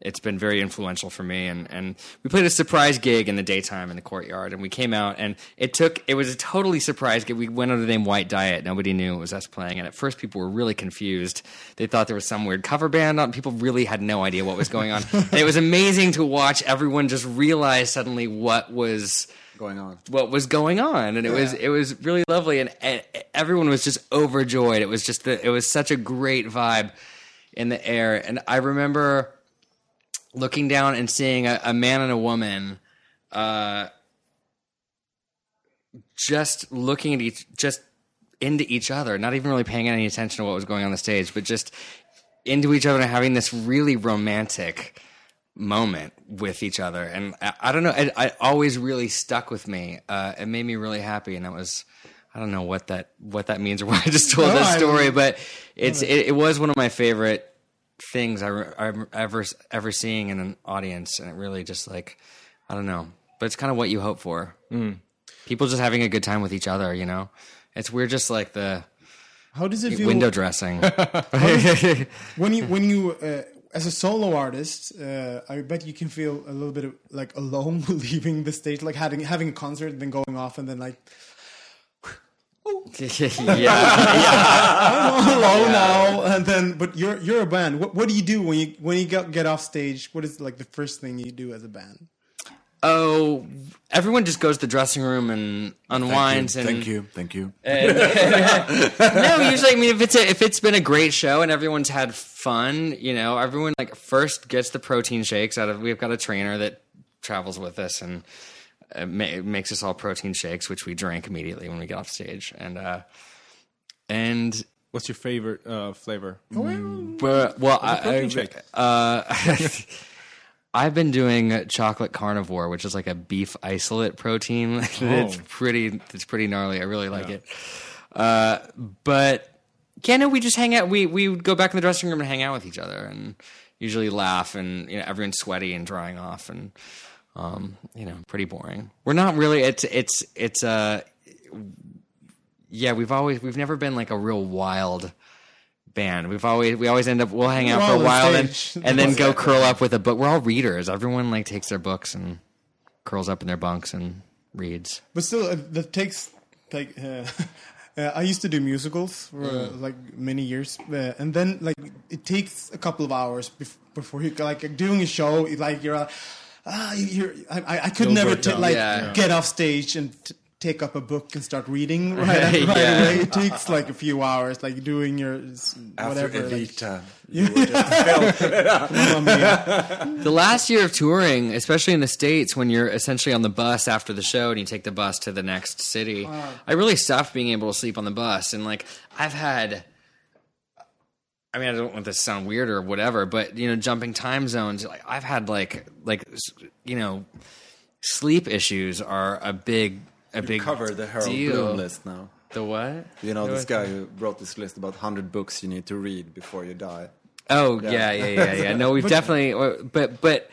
it's been very influential for me. And, and we played a surprise gig in the daytime in the courtyard and we came out and it took it was a totally surprise gig. We went under the name white diet. Nobody knew it was us playing and at first people were really confused. They thought there was some weird cover band on people really had no idea what was going on. And it was amazing to watch everyone just realize suddenly what was Going on. what was going on and it was it was really lovely and, and everyone was just overjoyed. It was just the, it was such a great vibe in the air and i remember looking down and seeing a, a man and a woman uh just looking at each just into each other not even really paying any attention to what was going on the stage but just into each other and having this really romantic moment with each other. And i, I don't know it, it always really stuck with me. Uh, it made me really happy and that was i don't know what that what that means or why i just told No, that I- story but it's it, it was one of my favorite things I, I'm ever ever seeing in an audience and it really just like i don't know. But it's kind of what you hope for. People just having a good time with each other you know? It's we're just like the how does it feel window dressing. When you when you uh, as a solo artist uh, i bet you can feel a little bit of, like alone leaving the stage like having having a concert then going off and then like yeah i'm alone now and then but you're you're a band what, what do you do when you when you get, get off stage what is like the first thing you do as a band Oh, everyone just goes to the dressing room and unwinds and Thank you. Thank you. no, usually I mean if it's a, if it's been a great show and everyone's had fun, you know, everyone like first gets the protein shakes out of. We've got a trainer that travels with us and ma- makes us all protein shakes, which we drink immediately when we get off stage, and uh, and What's your favorite uh, flavor? but well, I, protein I, shake? uh, I've been doing chocolate Carnivor, which is like a beef isolate protein. it's pretty, it's pretty gnarly. I really like it. Uh, but yeah, no, we just hang out. We we would go back in the dressing room and hang out with each other, and usually laugh, and you know, everyone's sweaty and drying off, and um, you know, pretty boring. We're not really. It's it's it's uh yeah. We've always we've never been like a real wild band. We've always we always end up we'll hang out We're for a while and, and then go curl up with a book. We're all readers. Everyone like takes their books and curls up in their bunks and reads. But still, uh, that takes like. Uh, uh, I used to do musicals for uh, like many years, uh, and then like it takes a couple of hours bef- before you like doing a show. Like you're, uh, ah, you're. I, I- I could You'll never t- like Yeah. get off stage and. T- Take up a book and start reading right, right Yeah. away. It takes like a few hours, like doing your s- After whatever. like- you just The last year of touring, especially in the States, when you're essentially on the bus after the show and you take the bus to the next city, I really stopped being able to sleep on the bus. And like, I've had, I mean, I don't want this to sound weird or whatever, but you know, jumping time zones, like I've had like, like, you know, sleep issues are a big, a big cover the Harold deal. Bloom list now. The what? You know, The this what? guy who wrote this list about 100 books you need to read before you die. Oh yeah, yeah, yeah, yeah. No, we've definitely, uh, but but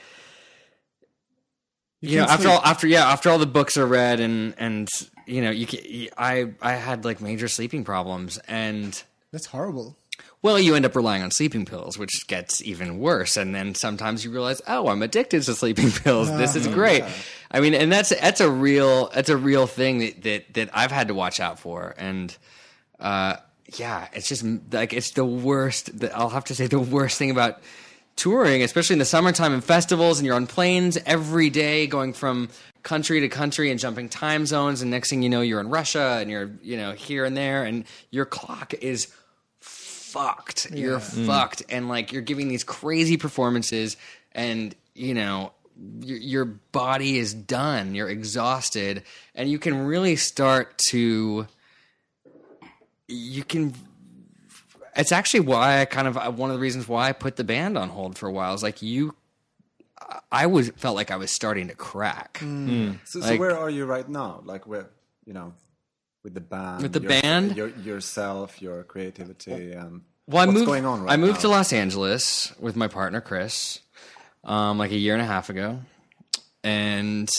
you, know, after sleep. all, after yeah, after all the books are read and and you know, you can, I I had like major sleeping problems and. That's horrible. Well, you end up relying on sleeping pills, which gets even worse. And then sometimes you realize, oh, I'm addicted to sleeping pills. This is great. I mean, and that's that's a real that's a real thing that that, that I've had to watch out for. And uh, yeah, it's just like it's the worst. The, I'll have to say the worst thing about touring, especially in the summertime and festivals, and you're on planes every day, going from country to country and jumping time zones. And next thing you know, you're in Russia and you're you know here and there, and your clock is fucked. You're mm. fucked, and like you're giving these crazy performances, and you know your, your body is done. You're exhausted, and you can really start to. You can. It's actually why I kind of one of the reasons why I put the band on hold for a while. Is like you. I was felt like I was starting to crack. Mm. Mm. So, so Like- where are you right now? Like where, you know, with the band, With the your- band? your, yourself, your creativity, and Well, I what's moved. going on right I moved now? to Los Angeles with my partner Chris, um, like a year and a half ago, and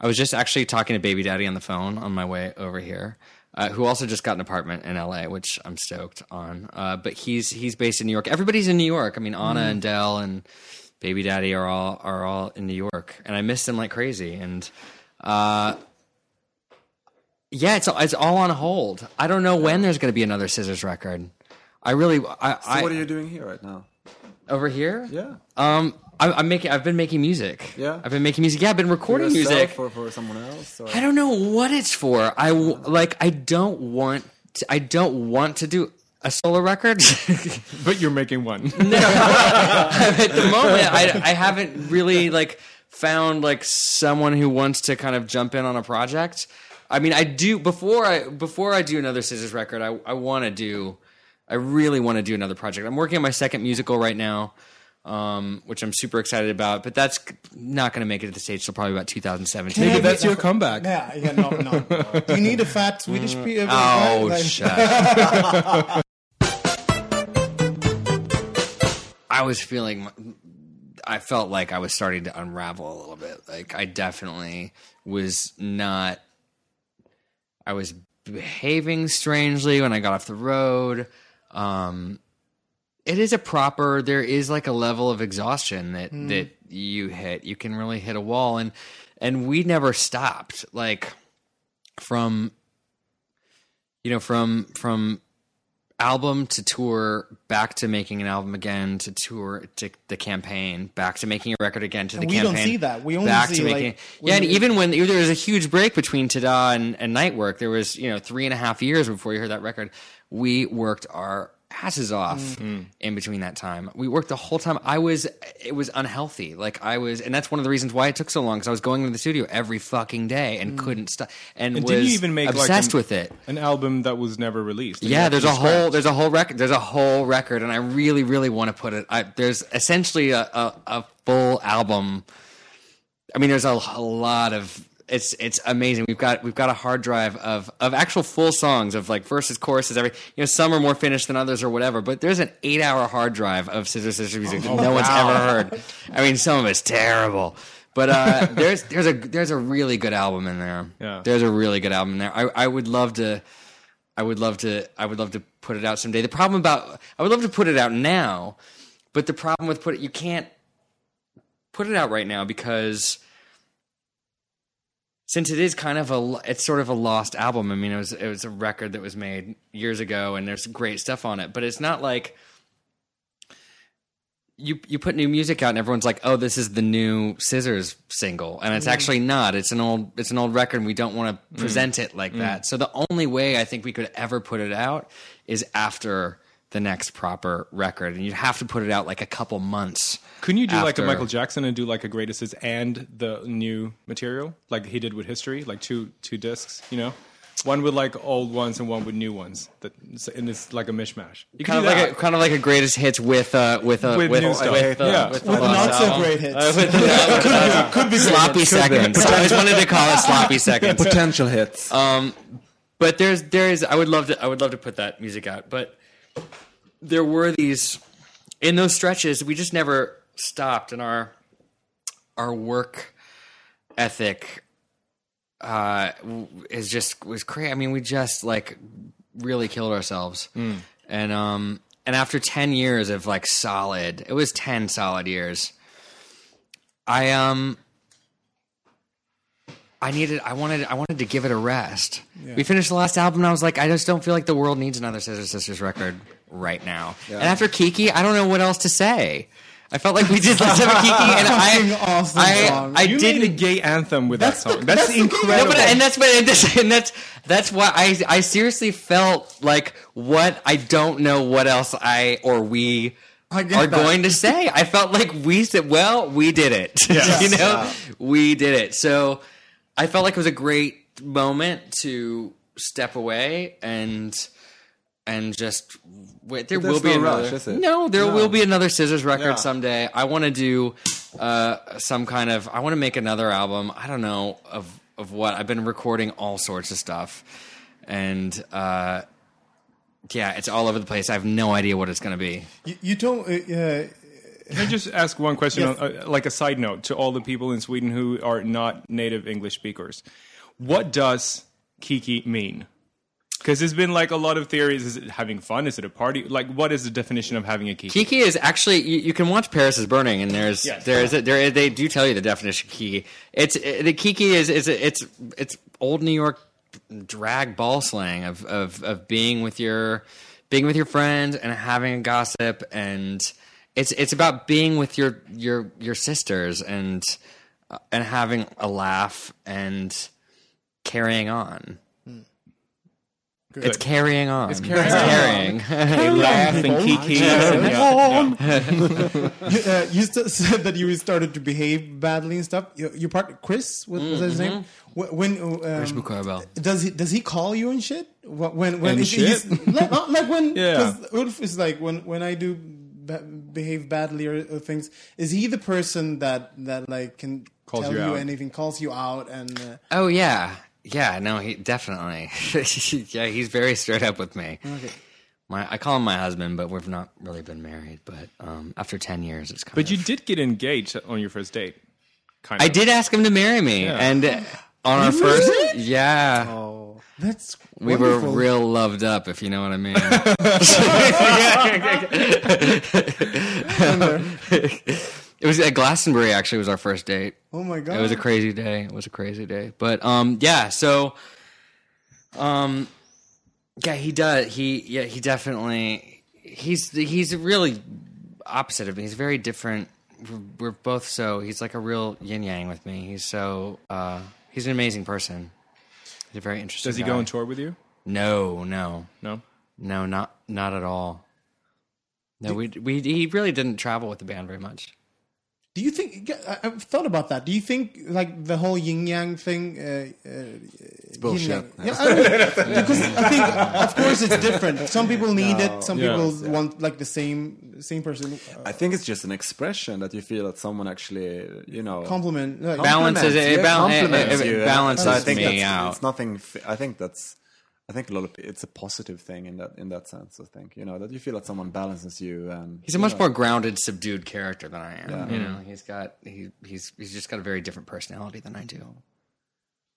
I was just actually talking to Baby Daddy on the phone on my way over here, uh, who also just got an apartment in LA, which I'm stoked on. Uh, but he's he's based in New York. Everybody's in New York. I mean, Ana and Del and Baby Daddy are all are all in New York, and I miss them like crazy. And uh, yeah, it's it's all on hold. I don't know when there's going to be another Scissors record. I really, I, So I what are you doing here right now? over here. Yeah. Um, I, I'm making. I've been making music. Yeah? I've been making music. Yeah, I've been recording yourself music. or for someone else? Or? I don't know what it's for. I like. I don't want. To, I don't want to do a solo record. But you're making one. no. At the moment, I, I haven't really like found like someone who wants to kind of jump in on a project. I mean, I do before I before I do another Scissors record. I I want to do. I really want to do another project. I'm working on my second musical right now, um, which I'm super excited about. But that's not going to make it to the stage till probably about 2017. Maybe that's your comeback. Yeah, yeah, no, no. Do you need a fat Swedish people? Oh, like, shut. I was feeling, I felt like I was starting to unravel a little bit. Like I definitely was not. I was behaving strangely when I got off the road. Um, it is a proper. There is like a level of exhaustion that that you hit. You can really hit a wall, and and we never stopped. Like from you know from from album to tour, back to making an album again to tour to the campaign, back to making a record again to the campaign. we don't see that. We only back see, to like, making. when yeah, and even when there was a huge break between Ta-Dah and, and Nightwork, there was you know three and a half years before you heard that record. We worked our asses off Mm. in between that time. We worked the whole time. I was it was unhealthy. Like I was, and that's one of the reasons why it took so long because I was going into the studio every fucking day and couldn't stop. And, And was didn't you even make obsessed like an, with it? An album that was never released. Yeah, there's a From whole there's a whole record there's a whole record, and I really really want to put it. I, there's essentially a, a a full album. I mean, there's a, a lot of it's it's amazing. We've got we've got a hard drive of of actual full songs of like verses, choruses, every you know some are more finished than others or whatever. But there's an eight hour hard drive of Scissor Sister music that no one's ever heard. I mean, some of it's terrible. But uh, there's there's a there's a really good album in there. Yeah. There's a really good album in there. I, I would love to I would love to I would love to put it out someday. The problem about I would love to put it out now, but the problem with put it you can't put it out right now because since it is kind of a it's sort of a lost album. I mean, it was it was a record that was made years ago and there's great stuff on it, but it's not like you you put new music out and everyone's like, "Oh, this is the new Scissors single," and it's mm-hmm. actually not. It's an old it's an old record. and We don't want to mm. present it like mm. that. So the only way I think we could ever put it out is after the next proper record, and you'd have to put it out like a couple months. Couldn't you do like a Michael Jackson and do like a greatest hits and the new material, like he did with History, like two two discs, you know, one with like old ones and one with new ones. That and it's like a mishmash. You Kind could of do like a kind of like a greatest hits with uh with uh With with new stuff. with, uh, Yeah. with, With not so album. great hits. Uh, with, uh, could be sloppy seconds. I always wanted to call it sloppy seconds. Potential hits. Um, but there's there's I would love to I would love to put that music out, but there were these in those stretches we just never stopped, and our our work ethic uh is just was crazy. I mean, we just like really killed ourselves, and um and after ten years of like solid, it was ten solid years. I um I needed I wanted I wanted to give it a rest. We finished the last album and I was like, I just don't feel like the world needs another Scissor Sisters record right now. And after Kiki, I don't know what else to say. I felt like we did Let's Have a Kiki and I awesome I, song. I you didn't made a gay anthem with That's that the- song. That's, that's the incredible. no, but and that's what and, this, and that's that's why I I seriously felt like what I don't know what else I or we I are that. going to say. I felt like we said, well, we did it. you know, we did it. So I felt like it was a great moment to step away and and just wait. There There's will be no another. rush, is it? No, there will be another Scissors record Yeah. someday. I want to do uh, some kind of. I want to make another album. I don't know of of what. I've been recording all sorts of stuff, and uh, yeah, it's all over the place. I have no idea what it's going to be. You, you don't. Uh, uh, Can I just ask one question, Yes. on, uh, like a side note to all the people in Sweden who are not native English speakers? What does Kiki mean? Because there's been like a lot of theories. Is it having fun? Is it a party? Like, what is the definition of having a Kiki? Kiki is actually you, you can watch Paris is Burning, and there's Yes. there's a, there they do tell you the definition of Kiki. It's uh, the Kiki is is it's it's old New York drag ball slang of of of being with your being with your friends and having a gossip and it's it's about being with your your your sisters and and having a laugh and carrying on. It's carrying on. It's carrying carrying. They laugh and Kiki. Yeah, yeah. uh, you said that you started to behave badly and stuff. Your, your partner, Chris, was, was that his name? When um, Chris Moukarbel. does he does he call you and shit? When when And is- he's- like, not like when Yeah. because Ulf is like when when I do ba- behave badly or, or things. Is he the person that that like can Calls tell you you, out. anything, calls you out, and uh, Oh yeah, yeah. No, he definitely. yeah, he's very straight up with me. My, I call him my husband, but we've not really been married. But um, after ten years, it's kind But of. But you did get engaged on your first date. Kind of. I did ask him to marry me, Yeah. and uh, on our first, yeah, that's we wonderful. were real loved up, if you know what I mean. it was at Glastonbury. Actually, was our first date. Oh my god! It was a crazy day. It was a crazy day. But um yeah, so um Yeah, he does. He yeah, he definitely he's he's really opposite of me. He's very different. We're, we're both so he's like a real yin yang with me. He's so uh, he's an amazing person. He's a very interesting. Does he guy. go on tour with you? No, no, No. no, not not at all. No, we we he really didn't travel with the band very much. Do you think? I- I've thought about that. Do you think like the whole yin yang thing? Uh, uh, it's bullshit. Yeah, I don't- because I think, of course, it's different. Some people need it. Some Yeah. people want like the same same person. Uh, I think it's just an expression that you feel that someone actually, you know, compliment. Like, Balances it- it yeah, bal- it- compliments it- it you. balances So I think me that's, out. It's nothing. f- I think that's. I think a lot of it's a positive thing in that in that sense. I think you know that you feel that someone balances you and He's a much know. more grounded, subdued character than I am. Yeah. You know, he's got he he's he's just got a very different personality than I do.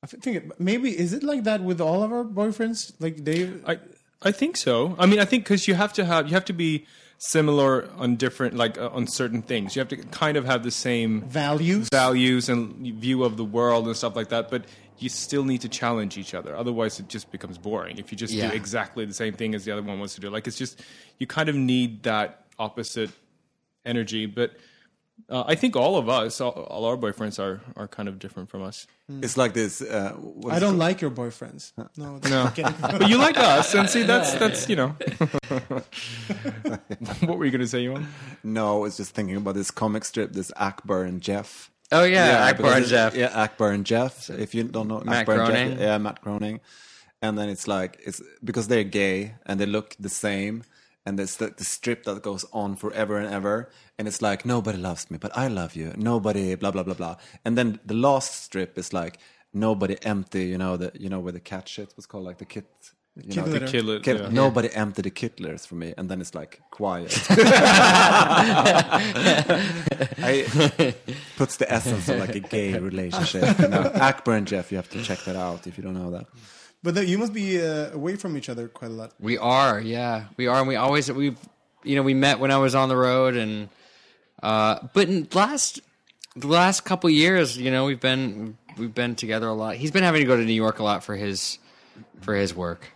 I think it, maybe is it like that with all of our boyfriends? Like Dave. I I think so. I mean, I think because you have to have you have to be similar on different like uh, on certain things. You have to kind of have the same values. values and view of the world and stuff like that. But you still need to challenge each other. Otherwise, it just becomes boring. If you just Yeah. do exactly the same thing as the other one wants to do, like it's just you kind of need that opposite energy. But uh, I think all of us, all, all our boyfriends are are kind of different from us. It's like this. Uh, I don't like your boyfriends. No, No, but you like us, and see that's that's you know. what were you going to say, Johan? No, I was just thinking about this comic strip, this Akbar and Jeff. Oh yeah, yeah Akbar and Jeff. Yeah, Akbar and Jeff. If you don't know Matt Akbar and Groening. Jeff, yeah, Matt Groening. And then it's like it's because they're gay and they look the same, and there's the, the strip that goes on forever and ever, and it's like nobody loves me, but I love you. Nobody, blah blah blah blah. And then the last strip is like nobody empty. You know the you know where the cat shit was called like the kit. You know, litter. the Kill it. Kid- yeah. Nobody empty the kitlers for me, and then it's like quiet. I, puts the essence of like a gay relationship. You know? Akbar and Jeff, you have to check that out if you don't know that. But the, you must be uh, away from each other quite a lot. We are, yeah, we are. And we always we've you know we met when I was on the road, and uh, but in last the last couple years, you know, we've been we've been together a lot. He's been having to go to New York a lot for his for his work.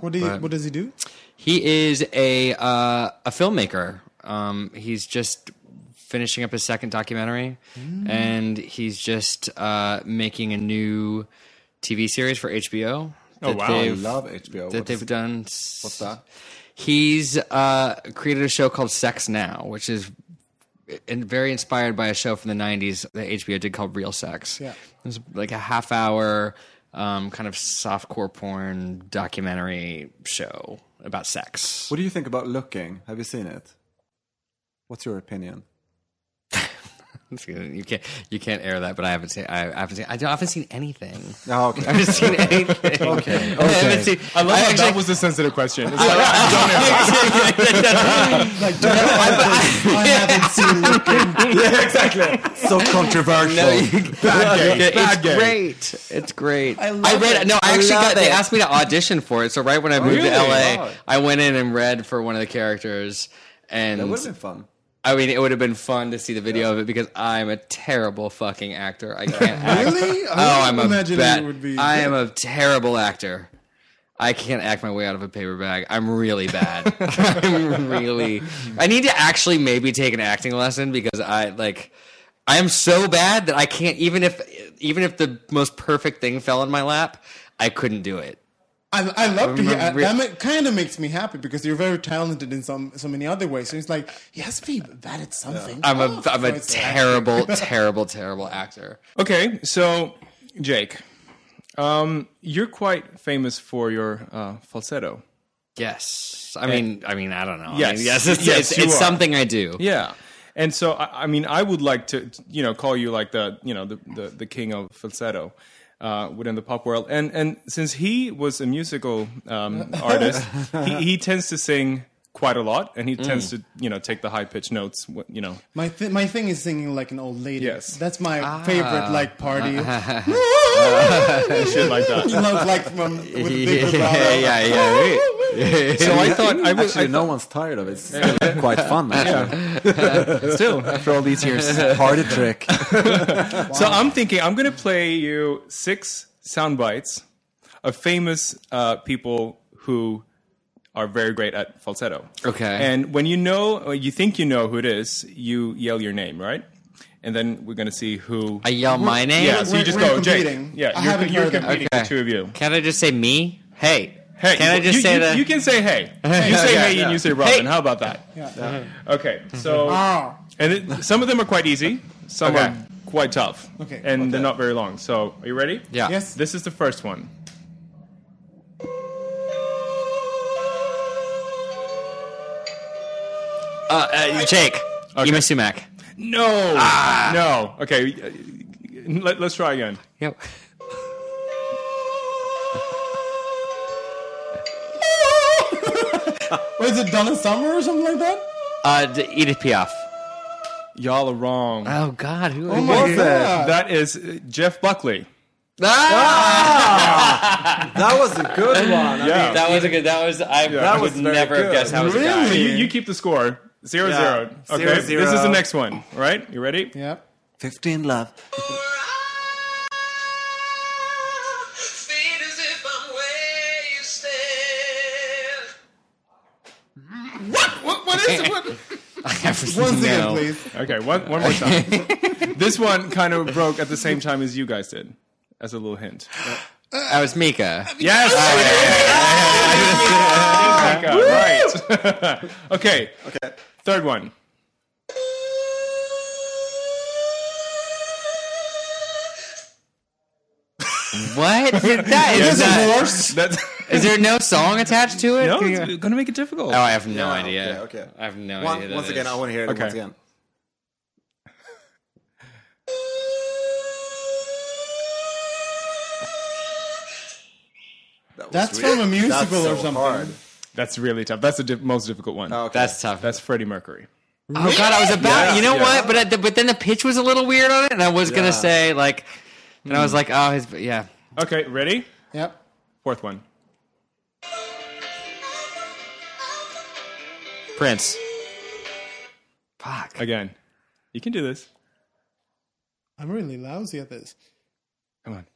What do you, What does he do? He is a uh, a filmmaker. Um, he's just finishing up his second documentary, and he's just uh, making a new TV series for HBO. Oh, wow. I love HBO. That What's- they've done. What's that? He's uh, created a show called Sex Now, which is very inspired by a show from the '90s that HBO did called Real Sex. Yeah. it was like a half hour um, kind of softcore porn documentary show about sex. What do you think about looking? Have you seen it? What's your opinion? You can't you can't air that, but I haven't seen I haven't seen I, don't- I haven't seen anything. Oh, okay. I haven't seen anything. okay, I haven't seen. I love I how actually- that was a sensitive question. It's like, I haven't seen Looking. yeah, exactly. So controversial. No, you, Bad gay, it's bad gay. great. It's great. I love read it. No, I I actually love got. They asked me to audition for it. So right when I oh, moved really? to LA, Wow. I went in and read for one of the characters. And that would have been fun. I mean, it would have been fun to see the video of it because I'm a terrible fucking actor. I can't act. Really? I Oh, I'm a imagining bad. it would be I am a terrible actor. I can't act my way out of a paper bag. I'm really bad. I'm really. I need to actually maybe take an acting lesson because I like. I am so bad that I can't even if even if the most perfect thing fell in my lap, I couldn't do it. I, I love to hear I'm re- that. Kind of makes me happy because you're very talented in some so many other ways. So it's like he has to be bad at something. I'm a Oh, I'm a terrible terrible terrible actor. okay, so Jake, um, you're quite famous for your uh, falsetto. Yes, I mean I mean I don't know. I Yes. mean, yes, it's, Yes, it's, it's something I do. Yeah. And so, I, I mean, I would like to, you know, call you like the, you know, the, the, the king of falsetto uh, within the pop world. And and since he was a musical um, artist, he, he tends to sing quite a lot, and he tends to, you know, take the high pitched notes. You know, My th- my thing is singing like an old lady. Yes. that's my Ah. favorite like party. shit like that. you know, like from with the big yeah, vibrato. yeah, yeah. So I thought I would Actually, no one's tired of it. It's still quite fun. Actually. still after all these years. Party trick. So I'm thinking I'm going to play you six sound bites of famous uh, people who are very great at falsetto. Okay. And when you know, or you think you know who it is, you yell your name, right? And then we're going to see who. I yell my name. yeah, so you just we're go, Jake. Yeah, I you're, haven't you're heard competing, Okay. the two of you. Can I just say me? Hey. Hey, Can I just you, say you, that? You can say hey. You say Yeah, hey, yeah. and you say Robin. Hey. How about that? Yeah. Okay, so Ah. and it, some of them are quite easy. Some Okay. are quite tough. Okay. and they're not very long. So, are you ready? Yeah. Yes. This is the first one. Uh, uh, Jake. Okay. Yma Sumac. No, no. Okay, uh, let, let's try again. Yep. What is it, Donna Summer or something like that? Uh, d- Edith Piaf. Y'all are wrong. Oh God, who Oh my was god. that is uh, Jeff Buckley. Ah! That was a good one. I Yeah. mean, That was a good. That was. I That would was very never have good. guessed how was a guy. So you, you keep the score zero Yeah. zero. Okay, Zero, this is the next one. All right, you ready? Yeah. 15 love. Once again, No. please. Okay, one, one more time. this one kind of broke at the same time as you guys did, as a little hint. That was Mika. Yes! right. okay. Okay. Third one. What? that is Is it that, Morse? That's, Is there no song attached to it? no, Can you- it's going to make it difficult. Oh, I have no Yeah, idea. okay, okay. I have no One, idea. once again, is. I want to hear it Okay. once again. That was That's really- from a musical that's or so something. hard. That's really tough. That's the di- most difficult one. Oh, okay. That's tough. That's Freddie Mercury. Oh God, I was about. Yeah, you know yeah. what? But I, but then the pitch was a little weird on it, and I was Yeah. gonna say like, and I was hmm. like, oh, his, yeah. Okay, ready? Yep. Fourth one. Prince. Fuck. Again. You can do this. I'm really lousy at this. Come on.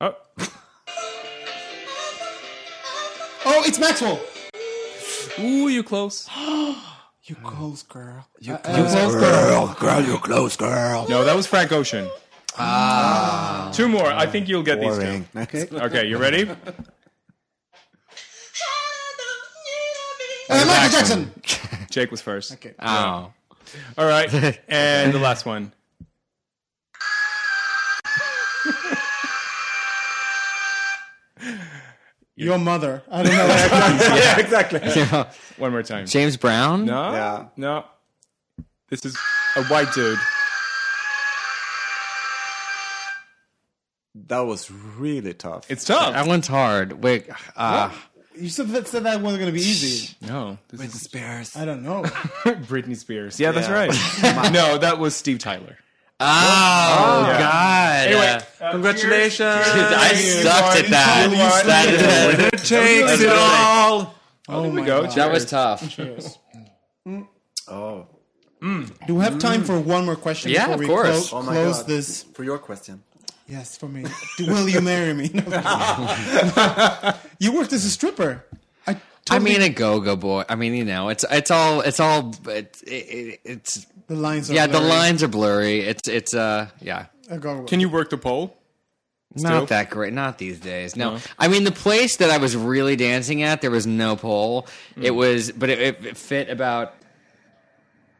Oh, Oh, it's Maxwell. ooh, you close. You close, girl. You Uh, close uh, girl, girl, you close girl. No, that was Frank Ocean. Ah. Two more. I think you'll get these Boring. Okay. two. Okay, you ready? Uh, Michael Jackson. Jake was first. Okay. Oh. All right, and the last one. Your mother. I don't know. yeah, exactly. One more time. James Brown. No, Yeah. no. This is a white dude. That was really tough. It's tough. That one's hard. Wait. Uh, you said that, said that wasn't going to be easy. no, this Britney Spears. I don't know. Britney Spears. Yeah, that's Yeah. right. no, that was Steve Tyler. oh God. Anyway, Uh, Congratulations. I sucked at that. One. That, takes it all. Oh there we my go. God. that was tough. Cheers. Oh, Do we have time for one more question Yeah, before of we course. clo- oh my close God. this? For your question. Yes, for me. Do- Will you marry me? you worked as a stripper. I, I totally, mean, a go-go boy. I mean, you know, it's it's all it's all it, it, it's the lines. Are yeah. The lines are blurry. It's it's uh yeah. A go- Can you work the pole? Still? Not that great. Not these days. No. I mean, the place that I was really dancing at, there was no pole. It was, but it, it, it fit about.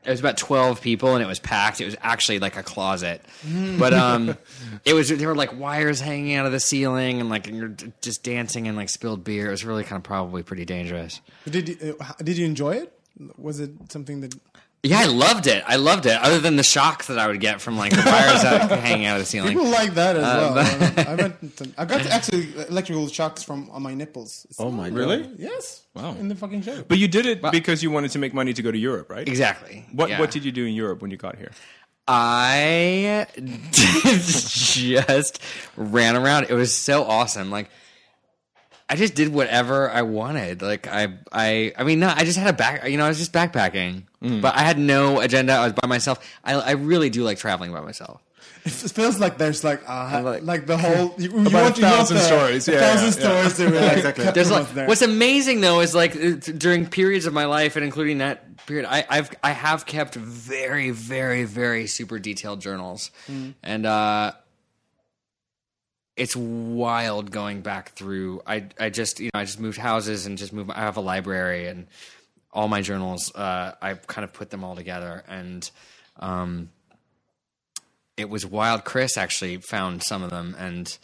It was about twelve people, and it was packed. It was actually like a closet, but um, it was there were like wires hanging out of the ceiling, and like you're just dancing and like spilled beer. It was really kind of probably pretty dangerous. Did you, uh, did you enjoy it? Was it something that? Yeah, I loved it. I loved it. Other than the shocks that I would get from like the wires out, hanging out of the ceiling. People like that as Uh, well. I, went to- I got actually electrical shocks from on my nipples. It's Oh not- my God. Really? Yes. Wow. In the fucking show. But you did it because you wanted to make money to go to Europe, right? Exactly. What Yeah. What did you do in Europe when you got here? I just ran around. It was so awesome. Like I just did whatever I wanted. Like I, I, I mean, no, I just had a back. You know, I was just backpacking, but I had no agenda. I was by myself. I, I really do like traveling by myself. It feels like there's like uh, like- like, the whole you, you About a want, you want thousand the- stories. a Yeah, thousand yeah, yeah. stories. That were like exactly. There's like there. what's amazing though is like during periods of my life and including that period, I, I've I have kept very very very super detailed journals, and uh, it's wild going back through. I I just you know I just moved houses and just moved. I have a library and all my journals. Uh, I kind of put them all together and. Um, it was wild. Chris actually found some of them, and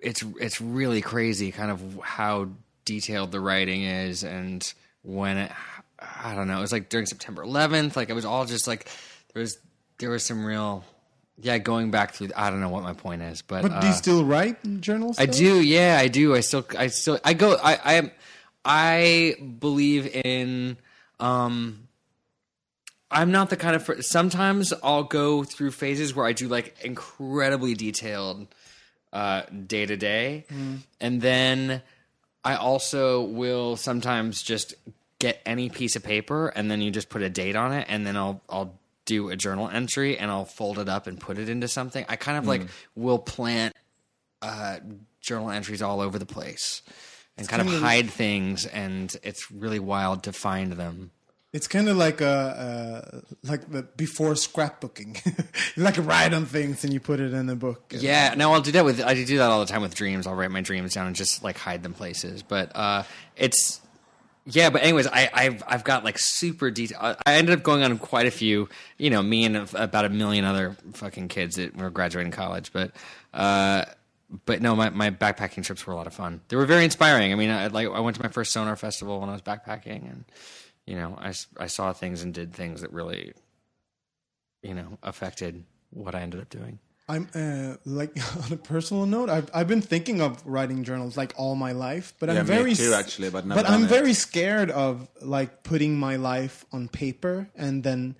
it's it's really crazy kind of how detailed the writing is and when it I don't know it was like during September 11th like it was all just like there was there was some real yeah going back through I don't know what my point is but But do you uh, still write journals? I do yeah I do. I still I still I go I I I believe in um I'm not the kind of sometimes I'll go through phases where I do like incredibly detailed uh day to day and then I also will sometimes just get any piece of paper and then you just put a date on it and then I'll I'll do a journal entry and I'll fold it up and put it into something. I kind of like will plant uh journal entries all over the place and kind of hide things and it's really wild to find them. It's kind of like a uh, like the before scrapbooking. you like write on things and you put it in a book. Yeah, no, I'll do that with I do that all the time with dreams. I'll write my dreams down and just like hide them places. But uh, it's yeah. But anyways, I, I've I've got like super detail. I I ended up going on quite a few. You know, me and about a million other fucking kids that were graduating college. But uh, but no, my, my backpacking trips were a lot of fun. They were very inspiring. I mean, I like I went to my first Sonar festival when I was backpacking, and you know, I I saw things and did things that really, you know, affected what I ended up doing. I'm uh, like on a personal note. I've I've been thinking of writing journals like all my life, but Yeah, I'm me very too, actually, but never but I'm it. very scared of like putting my life on paper and then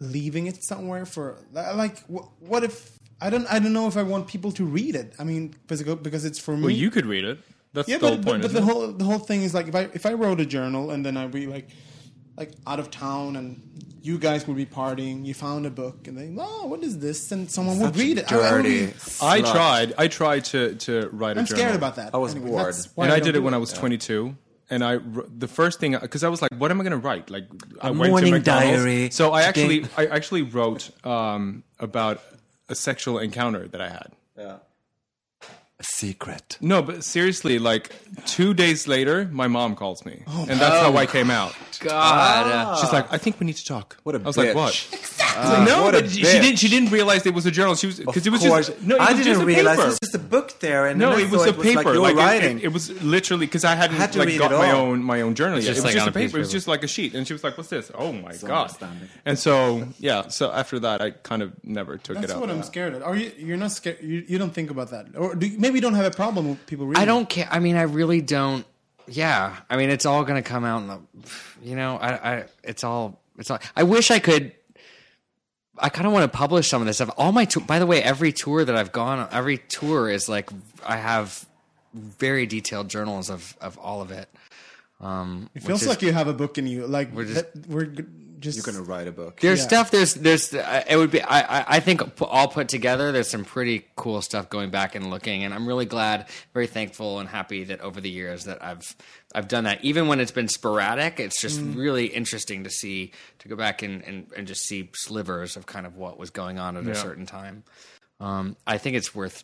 leaving it somewhere for like wh- what if I don't I don't know if I want people to read it. I mean, because because it's for me. Well, you could read it. That's yeah, the whole point. but, but the it? whole the whole thing is like if I if I wrote a journal and then I'd be like like out of town and you guys would be partying, you found a book and then oh what is this and someone would read it. I- I would. I tried. I tried to to write a I'm journal. scared about that. I was Anyway, bored. that's why and I, don't did it do when I was 22. And I, wr- the first thing, because I was like, what am I going to write? Like, I went morning to McDonald's. diary. So I actually, I actually wrote um, about a sexual encounter that I had. Yeah. A secret. No, but seriously, like two days later, my mom calls me, and that's how I came out. God, uh, She's like, "I think we need to talk." What a I was like, bitch. "What?" no, what but she bitch. didn't. She didn't realize it was a journal. She was because it was course. just no. It I was didn't a realize paper. it was just a book there, and No, it was a paper. like you were Like, it- writing. It, it was literally because I hadn't Had to like read got my all. own my own journal yet. just it was like just a a piece paper. It was just like a sheet, and she was like, "What's this?" Oh my god! And so yeah, so after that, I kind of never took it out. That's what I'm scared of. Are you? You're not scared. You, you don't think about that, or do you, maybe you don't have a problem with people reading. I don't care. I mean, I really don't. Yeah, I mean, it's all going to come out in the. You know, I, I, it's all, it's all. I wish I could. I kind of want to publish some of this stuff. All my, tou- by the way, every tour that I've gone, on, every tour is like I have very detailed journals of of all of it. Um, It feels is- like you have a book in you. Like We're just- just, we're just You're gonna write a book. There's Yeah. stuff. There's there's. Uh, it would be. I, I I think all put together. There's some pretty cool stuff going back and looking, and I'm really glad, very thankful, and happy that over the years that I've I've done that. Even when it's been sporadic, it's just really interesting to see to go back and, and and just see slivers of kind of what was going on at a certain time. Um, I think it's worth.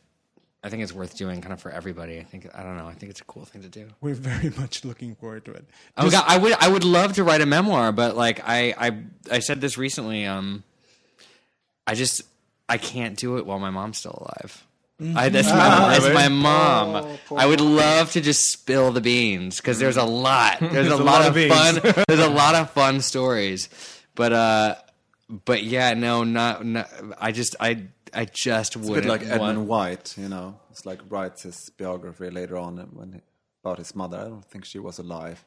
I think it's worth doing kind of for everybody. I think I don't know. I think it's a cool thing to do. we're very much looking forward to it. Oh God, I would I would love to write a memoir, but like I I I said this recently. Um, I just I can't do it while my mom's still alive. I, that's my, that's my mom. I would love to just spill the beans because there's a lot. There's, a, lot, of, fun. there's a lot of fun stories, but uh, but yeah, no, not, not I just I I just It's a wouldn't bit like want- Edmund White, you know. It's like writes his biography later on when he, about his mother. I don't think she was alive.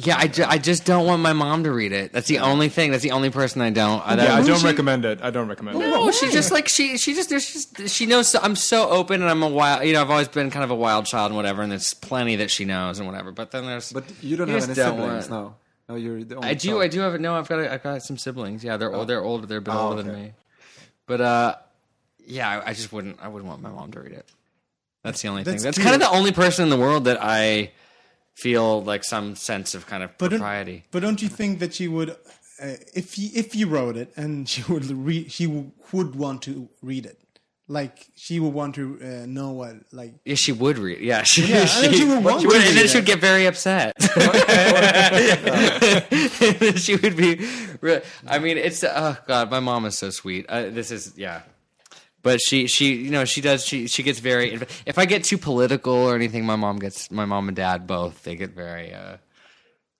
Yeah, I, ju- I just don't want my mom to read it. That's the only thing. That's the only person I don't. I, Yeah, I don't recommend it. I don't recommend it. No, she just like she she just there's just she knows so, I'm so open and I'm a wild you know I've always been kind of a wild child and whatever and there's plenty that she knows and whatever but then there's But you don't You have any siblings, want- no. No, you're the only I do child. I do have a no I've got I've got some siblings yeah they're old they're older they're a bit Oh, older than me But uh, yeah, I, I just wouldn't. I wouldn't want my mom to read it. That's the only That's thing. That's kind of the only person in the world that I feel like some sense of kind of But don't, propriety. but don't you think that she would, uh, if you, if you wrote it and she would read, she would want to read it, like she would want to uh, know what, like Yeah, she would read. Yeah, she, Yeah, then she would want to and then she would get very upset. she would be. re- I mean, it's oh god, my mom is so sweet. Uh, this is yeah, but she she you know she does she she gets very. If I get too political or anything, my mom gets my mom and dad both. They get very. uh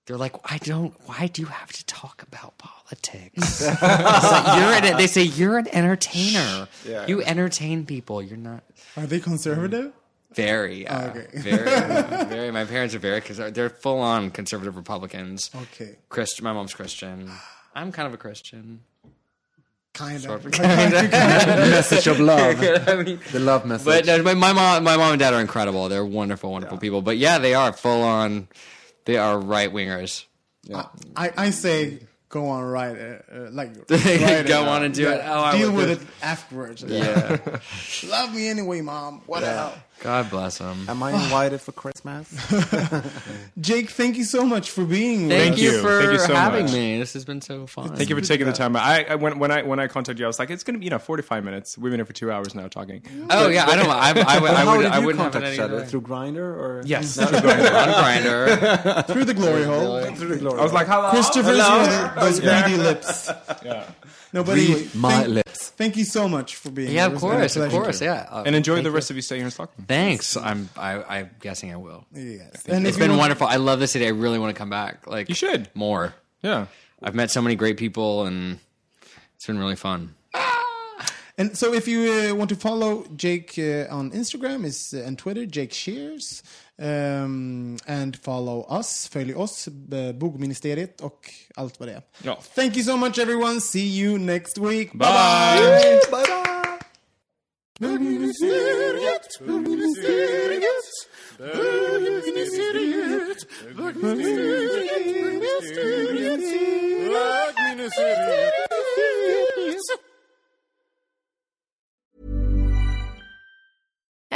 they're like, I don't. Why do you have to talk about politics? Like, you're an, they say you're an entertainer. Yeah. You entertain people. You're not. are they conservative? Very, yeah. okay. very, very. My parents are very because They're full on conservative Republicans. Okay, Christian. My mom's Christian. I'm kind of a Christian. Kind Sort of. of. message of love. I mean, The love message. but no, my, my mom, my mom and dad are incredible. They're wonderful, wonderful people. But yeah, they are full on. They are right wingers. I, I say go on, right, it, uh, like Go it. on and do it. Oh, I Deal with do- it afterwards. Yeah. Love me anyway, mom. What the hell? God bless them. Am I invited for Christmas? Jake, thank you so much for being with Thank us. you you. for Thank you so having much. me. This has been so fun. Thank you for taking the time. I, I when when I when I contacted you, I was like, it's gonna be you know 45 minutes. We've been here for two hours now talking. Oh yeah, I don't. I, I, would- I, How would. I you wouldn't have contact any each other? other. Through Grindr or Yes, on Grindr. through the glory hole. through the glory. I was like, hello, Christopher's hello. those greedy lips. Yeah. No, but my thank, lips. Thank you so much for being Yeah, here. of It's been a course, of course, yeah. Uh, And enjoy thank the you. rest of your stay here in Stockholm. Thanks. I'm. I, I'm guessing I will. Yes. And It's if you been want- wonderful. I love the city. I really want to come back. Like You should. more. Yeah. I've met so many great people, and it's been really fun. And so, if you uh, want to follow Jake uh, on Instagram is uh, and Twitter, Jake Shears, um, and follow us, följ oss, uh, Bogministeriet och allt vad det är. Ja. Thank you so much, everyone. See you next week. Bye. bye. Bye bye. Bögministeriet, bögministeriet, bögministeriet, bögministeriet.